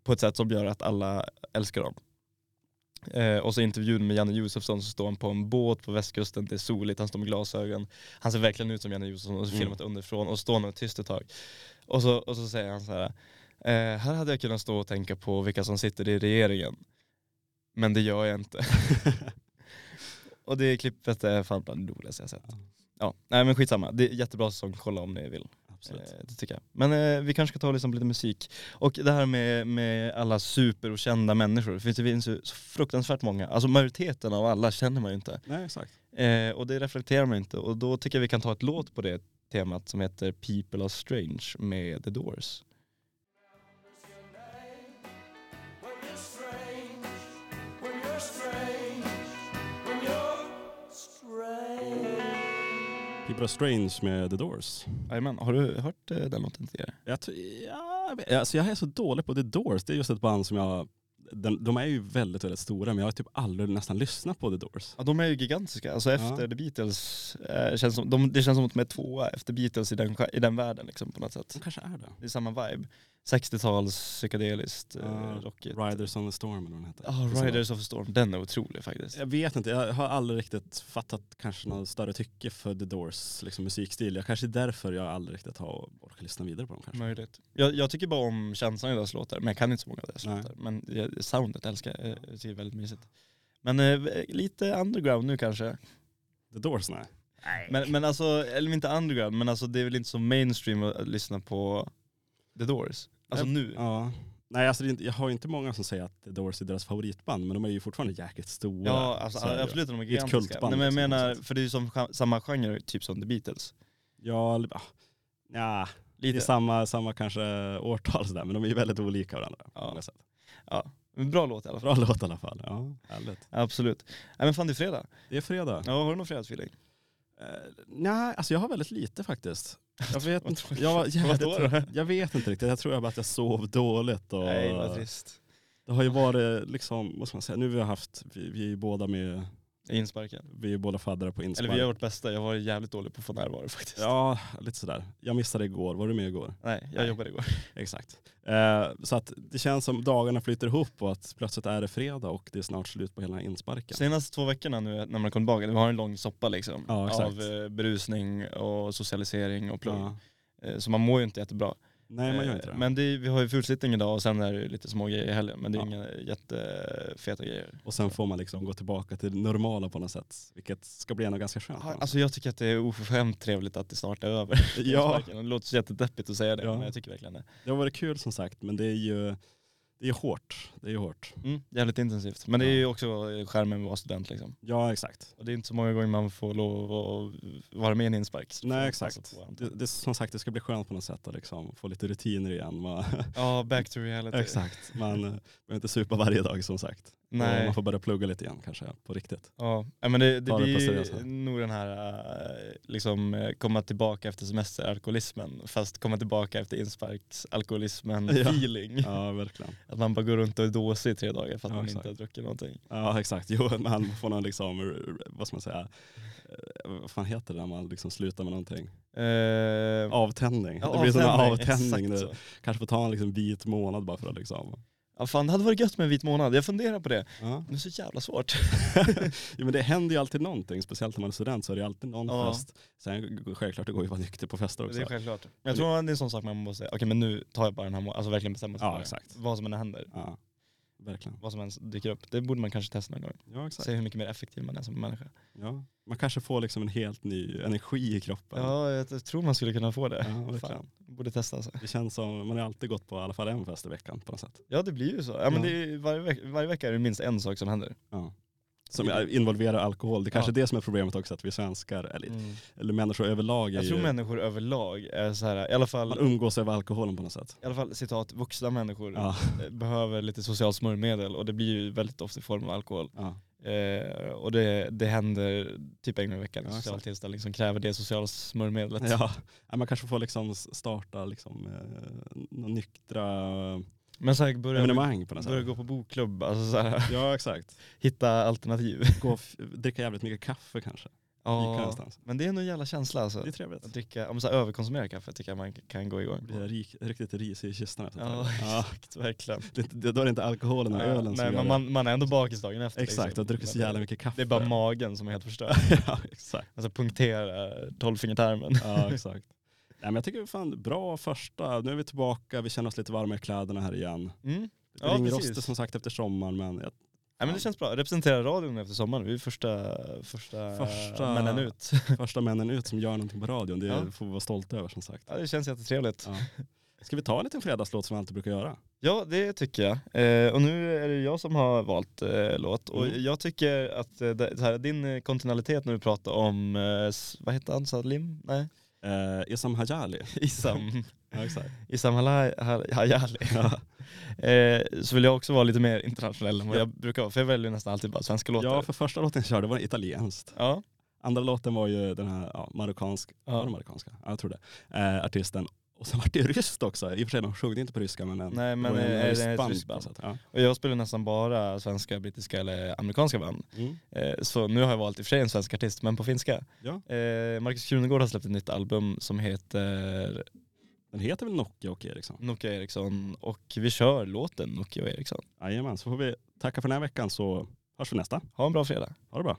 Speaker 1: på ett sätt som gör att alla älskar dem. Eh, och så intervjun med Janne Josefsson så står han på en båt på västkusten, det är soligt, han står med glasögon. Han ser verkligen ut som Janne Josefsson och så
Speaker 2: Mm.
Speaker 1: filmat underifrån och står är tyst ett tag. Och så, och så säger han så här, eh, här hade jag kunnat stå och tänka på vilka som sitter i regeringen. Men det gör jag inte. och det klippet är fan bland det roligaste jag sett.
Speaker 2: Ja.
Speaker 1: Ja, nej men skitsamma. Det är jättebra säsong, kolla om ni vill.
Speaker 2: Absolut.
Speaker 1: Eh, det tycker jag. Men eh, vi kanske ska ta liksom lite musik. Och det här med, med alla super och kända människor, det finns, det finns ju så fruktansvärt många. Alltså majoriteten av alla känner man ju inte.
Speaker 2: Nej exakt.
Speaker 1: Eh, och det reflekterar man inte. Och då tycker jag vi kan ta ett låt på det temat som heter People Are Strange med The Doors.
Speaker 2: People Are Strange med The Doors.
Speaker 1: Jajamän, har du hört eh, den låten tidigare?
Speaker 2: Jag, tror- ja, jag alltså jag är så dålig på The Doors. Det är just ett band som jag, den, de är ju väldigt, väldigt stora men jag har typ aldrig nästan lyssnat på The Doors.
Speaker 1: Ja, de är ju gigantiska. Alltså efter
Speaker 2: Ja.
Speaker 1: The Beatles, eh, känns som, de, det känns som att de är tvåa efter Beatles i den, i den världen liksom, på något sätt.
Speaker 2: De kanske är det.
Speaker 1: Det är samma vibe. 60-tals psykedeliskt, eh,
Speaker 2: Ja,
Speaker 1: rockigt.
Speaker 2: Riders on the Storm eller vad den heter.
Speaker 1: Ja,
Speaker 2: så.
Speaker 1: Riders of the Storm, den är otrolig faktiskt.
Speaker 2: Jag vet inte, jag har aldrig riktigt fattat kanske någon större tycke för The Doors liksom musikstil. Jag kanske är därför jag aldrig riktigt har orkat lyssna vidare på dem kanske.
Speaker 1: Möjligt. Jag, jag tycker bara om känslan i deras låtar, men jag kan inte så många av deras
Speaker 2: Nej.
Speaker 1: låtar. Men jag, soundet älskar jag, jag tycker det är väldigt mysigt. Men eh, lite underground nu kanske.
Speaker 2: The Doors nej.
Speaker 1: Men, men alltså, eller inte underground, men alltså det är väl inte så mainstream att lyssna på The Doors? Alltså nu?
Speaker 2: Ja. Nej alltså inte, jag har inte många som säger att The Doors är deras favoritband men de är ju fortfarande jäkligt stora.
Speaker 1: Ja, alltså,
Speaker 2: Så
Speaker 1: absolut de är
Speaker 2: ett
Speaker 1: gigantiska.
Speaker 2: kultband
Speaker 1: Nej, men jag
Speaker 2: liksom,
Speaker 1: menar, för det är ju som, samma genre typ som The Beatles.
Speaker 2: Ja, ah, ja
Speaker 1: Lite.
Speaker 2: samma, samma kanske årtal sådär men de är ju väldigt olika varandra.
Speaker 1: Ja. Ja, men bra låt i alla fall.
Speaker 2: Bra låt i alla fall. Ja, härligt.
Speaker 1: Absolut. Nej men fan det är fredag.
Speaker 2: Det är fredag.
Speaker 1: Ja, har du någon fredagsfeeling?
Speaker 2: Eh, nej, alltså jag har väldigt lite faktiskt. Jag vet inte. Jag,
Speaker 1: Vadå då?
Speaker 2: jag vet inte riktigt. Jag tror bara att jag sov dåligt. Och
Speaker 1: Nej vad trist.
Speaker 2: Det har ju varit liksom, vad ska man säga, nu har vi haft, vi, vi är ju båda med,
Speaker 1: Insparken.
Speaker 2: vi är båda faddare på inspark.
Speaker 1: Eller vi gör vårt bästa, jag var jävligt dålig på att få närvaro faktiskt.
Speaker 2: Ja, lite sådär. Jag missade igår, var du med igår?
Speaker 1: Nej, jag
Speaker 2: Nej.
Speaker 1: jobbade igår.
Speaker 2: Exakt. Eh, så att det känns som dagarna flyter ihop och att plötsligt är det fredag och det är snart slut på hela insparken.
Speaker 1: Senaste två veckorna nu när man kom tillbaka, vi har en lång soppa liksom.
Speaker 2: Ja,
Speaker 1: av eh, berusning och socialisering och plugg.
Speaker 2: Ja.
Speaker 1: Eh, Så man mår ju inte jättebra.
Speaker 2: Nej, man gör inte
Speaker 1: Eh,
Speaker 2: det.
Speaker 1: Men det, är- vi har ju fulsittning idag och sen är det lite små grejer i helgen. Men det är
Speaker 2: Ja.
Speaker 1: inga jättefeta grejer.
Speaker 2: Och sen får man liksom gå tillbaka till det normala på något sätt. Vilket ska bli ändå ganska skönt.
Speaker 1: Ja, Alltså jag tycker att det är oförskämt trevligt att det snart är över.
Speaker 2: ja,
Speaker 1: Det låter jättedeppigt att säga det,
Speaker 2: Ja.
Speaker 1: men jag tycker verkligen det.
Speaker 2: det har varit kul som sagt men det är ju det är hårt. Det är hårt.
Speaker 1: Mm, jävligt intensivt. Men det är ju också skärmen med att vara student liksom.
Speaker 2: Ja exakt.
Speaker 1: Och det är inte så många gånger man får lov att vara med i en inspark.
Speaker 2: Nej exakt. Det, det, som sagt det ska bli skönt på något sätt att liksom få lite rutiner igen.
Speaker 1: Ja, back to reality.
Speaker 2: exakt. Man eh, behöver inte supa varje dag som sagt.
Speaker 1: Nej.
Speaker 2: man får börja plugga lite igen kanske på riktigt.
Speaker 1: Ja, men det, det blir nog den här äh, liksom äh, komma tillbaka efter semesteralkoholismen fast komma tillbaka efter insparksalkoholismen
Speaker 2: Ja.
Speaker 1: feeling.
Speaker 2: Ja verkligen.
Speaker 1: Att man bara går runt och är dåsig i tre dagar för att
Speaker 2: Ja,
Speaker 1: man
Speaker 2: exakt.
Speaker 1: inte har druckit någonting.
Speaker 2: Ja exakt. Jo man får någon liksom, vad ska man säga, eh, vad fan heter det när man liksom slutar med någonting?
Speaker 1: Eh,
Speaker 2: Avtändning.
Speaker 1: ja,
Speaker 2: det blir som en
Speaker 1: avtändning,
Speaker 2: kanske får ta en liksom vit månad bara för att liksom.
Speaker 1: Ja fan det hade varit gött med en vit månad, jag funderar på det.
Speaker 2: Ja.
Speaker 1: Men det är så jävla svårt.
Speaker 2: jo, men det händer ju alltid någonting, speciellt när man är student så är det alltid någon
Speaker 1: Ja.
Speaker 2: fest. Sen självklart det går ju att vara nykter på fester också.
Speaker 1: Det är självklart. Men jag tror att det är en sån sak man måste säga, okej men nu tar jag bara den här månaden, alltså verkligen bestämma sig
Speaker 2: Ja,
Speaker 1: för
Speaker 2: exakt.
Speaker 1: Vad som än händer,
Speaker 2: Ja, verkligen.
Speaker 1: vad som än dyker upp. Det borde man kanske testa någon gång.
Speaker 2: Ja, exakt.
Speaker 1: Se hur mycket mer effektiv man är som människa.
Speaker 2: Ja. Man kanske får liksom en helt ny energi i kroppen.
Speaker 1: Ja, jag tror man skulle kunna få det.
Speaker 2: Ja.
Speaker 1: Fan, borde testa alltså.
Speaker 2: Det känns som, man har alltid gått på i alla fall en fest i veckan på något sätt.
Speaker 1: Ja det blir ju så. Ja, men
Speaker 2: Ja.
Speaker 1: är, varje, veck, varje vecka är det minst en sak som händer.
Speaker 2: Ja. Som involverar alkohol. Det är kanske
Speaker 1: Ja.
Speaker 2: är det som är problemet också, att vi svenskar, eller, eller människor överlag,
Speaker 1: Jag tror
Speaker 2: ju,
Speaker 1: människor överlag är så här, i alla fall,
Speaker 2: man umgås över alkoholen på något sätt.
Speaker 1: i alla fall citat, vuxna människor
Speaker 2: Ja.
Speaker 1: eh, behöver lite socialt smörjmedel och det blir ju väldigt ofta i form av alkohol.
Speaker 2: Ja.
Speaker 1: Eh, och det, det händer typ en gång i veckan
Speaker 2: Ja,
Speaker 1: social tillställning som kräver det sociala smörjmedlet.
Speaker 2: Ja. Ja, man kanske får liksom starta liksom, eh, nyktra
Speaker 1: Men så här, börja,
Speaker 2: evenemang på något
Speaker 1: börja
Speaker 2: sätt.
Speaker 1: gå på bokklubb, alltså så här,
Speaker 2: Ja exakt.
Speaker 1: hitta alternativ.
Speaker 2: Gå och dricka jävligt mycket kaffe kanske.
Speaker 1: Ja,
Speaker 2: någonstans.
Speaker 1: men det är nog en jävla känsla alltså.
Speaker 2: Det är trevligt.
Speaker 1: Att dricka, om så här, överkonsumera kaffe tycker jag man kan gå igång
Speaker 2: Blir
Speaker 1: på.
Speaker 2: rik, riktigt risig i kistan efter ett
Speaker 1: Ja,
Speaker 2: tag. ja.
Speaker 1: exakt, verkligen.
Speaker 2: Det, det, då är det inte alkoholen och ölen som
Speaker 1: nej,
Speaker 2: gör
Speaker 1: men
Speaker 2: det.
Speaker 1: man, man är ändå bakis dagen efter.
Speaker 2: Exakt,
Speaker 1: liksom.
Speaker 2: och druckit så jävla mycket kaffe.
Speaker 1: Det är bara magen som är helt förstörd.
Speaker 2: ja, exakt.
Speaker 1: Alltså punktera tolvfingertarmen.
Speaker 2: Ja, exakt. Nej, men jag tycker fan bra första, nu är vi tillbaka, vi känner oss lite varma i kläderna här igen.
Speaker 1: Mm. Ja,
Speaker 2: ringrostig
Speaker 1: precis.
Speaker 2: som sagt efter sommaren men jag,
Speaker 1: Ja, men det känns bra. Representera radion efter sommaren. Vi är första, första,
Speaker 2: Första-
Speaker 1: männen ut.
Speaker 2: första männen ut som gör någonting på radion, det
Speaker 1: Ja.
Speaker 2: får vi vara stolta över som sagt.
Speaker 1: Ja, det känns jättetrevligt.
Speaker 2: Ja. Ska vi ta en liten fredagslåt som vi alltid brukar göra?
Speaker 1: Ja, det tycker jag. Eh, och nu är det jag som har valt eh, låt. Och
Speaker 2: Mm.
Speaker 1: jag tycker att eh, det, här, din eh, kontinuitet när du pratar om, eh, vad heter han, Salim? Nej?
Speaker 2: Eh, Isam Hajali.
Speaker 1: Isam.
Speaker 2: Ja, exakt.
Speaker 1: Isam Halai- Ha- Hayali.
Speaker 2: Ja.
Speaker 1: Eh, så vill jag också vara lite mer internationell än vad jag brukar vara. För jag väljer nästan alltid bara svenska låtar.
Speaker 2: ja, för första låten jag körde var italienskt.
Speaker 1: Ja.
Speaker 2: Andra låten var ju den här ja, marockansk,
Speaker 1: Ja.
Speaker 2: var det marockanska? Ja, jag tror det. Eh, artisten. Och sen var det ryskt också. I och för sig de sjöng inte på ryska men, en,
Speaker 1: Nej, men
Speaker 2: det var en
Speaker 1: det
Speaker 2: ryskt
Speaker 1: ett
Speaker 2: band. Ja.
Speaker 1: Och jag spelar nästan bara svenska, brittiska eller amerikanska band.
Speaker 2: Mm.
Speaker 1: Eh, Så nu har jag valt i och för sig en svensk artist, men på finska.
Speaker 2: Ja.
Speaker 1: Eh, Marcus Krunegård har släppt ett nytt album som heter
Speaker 2: Den heter väl Nokia och Eriksson?
Speaker 1: Nokia Eriksson och vi kör låten Nokia och Eriksson.
Speaker 2: Jajamän, så får vi tacka för den här veckan så hörs vi nästa.
Speaker 1: Ha en bra fredag.
Speaker 2: Ha det bra.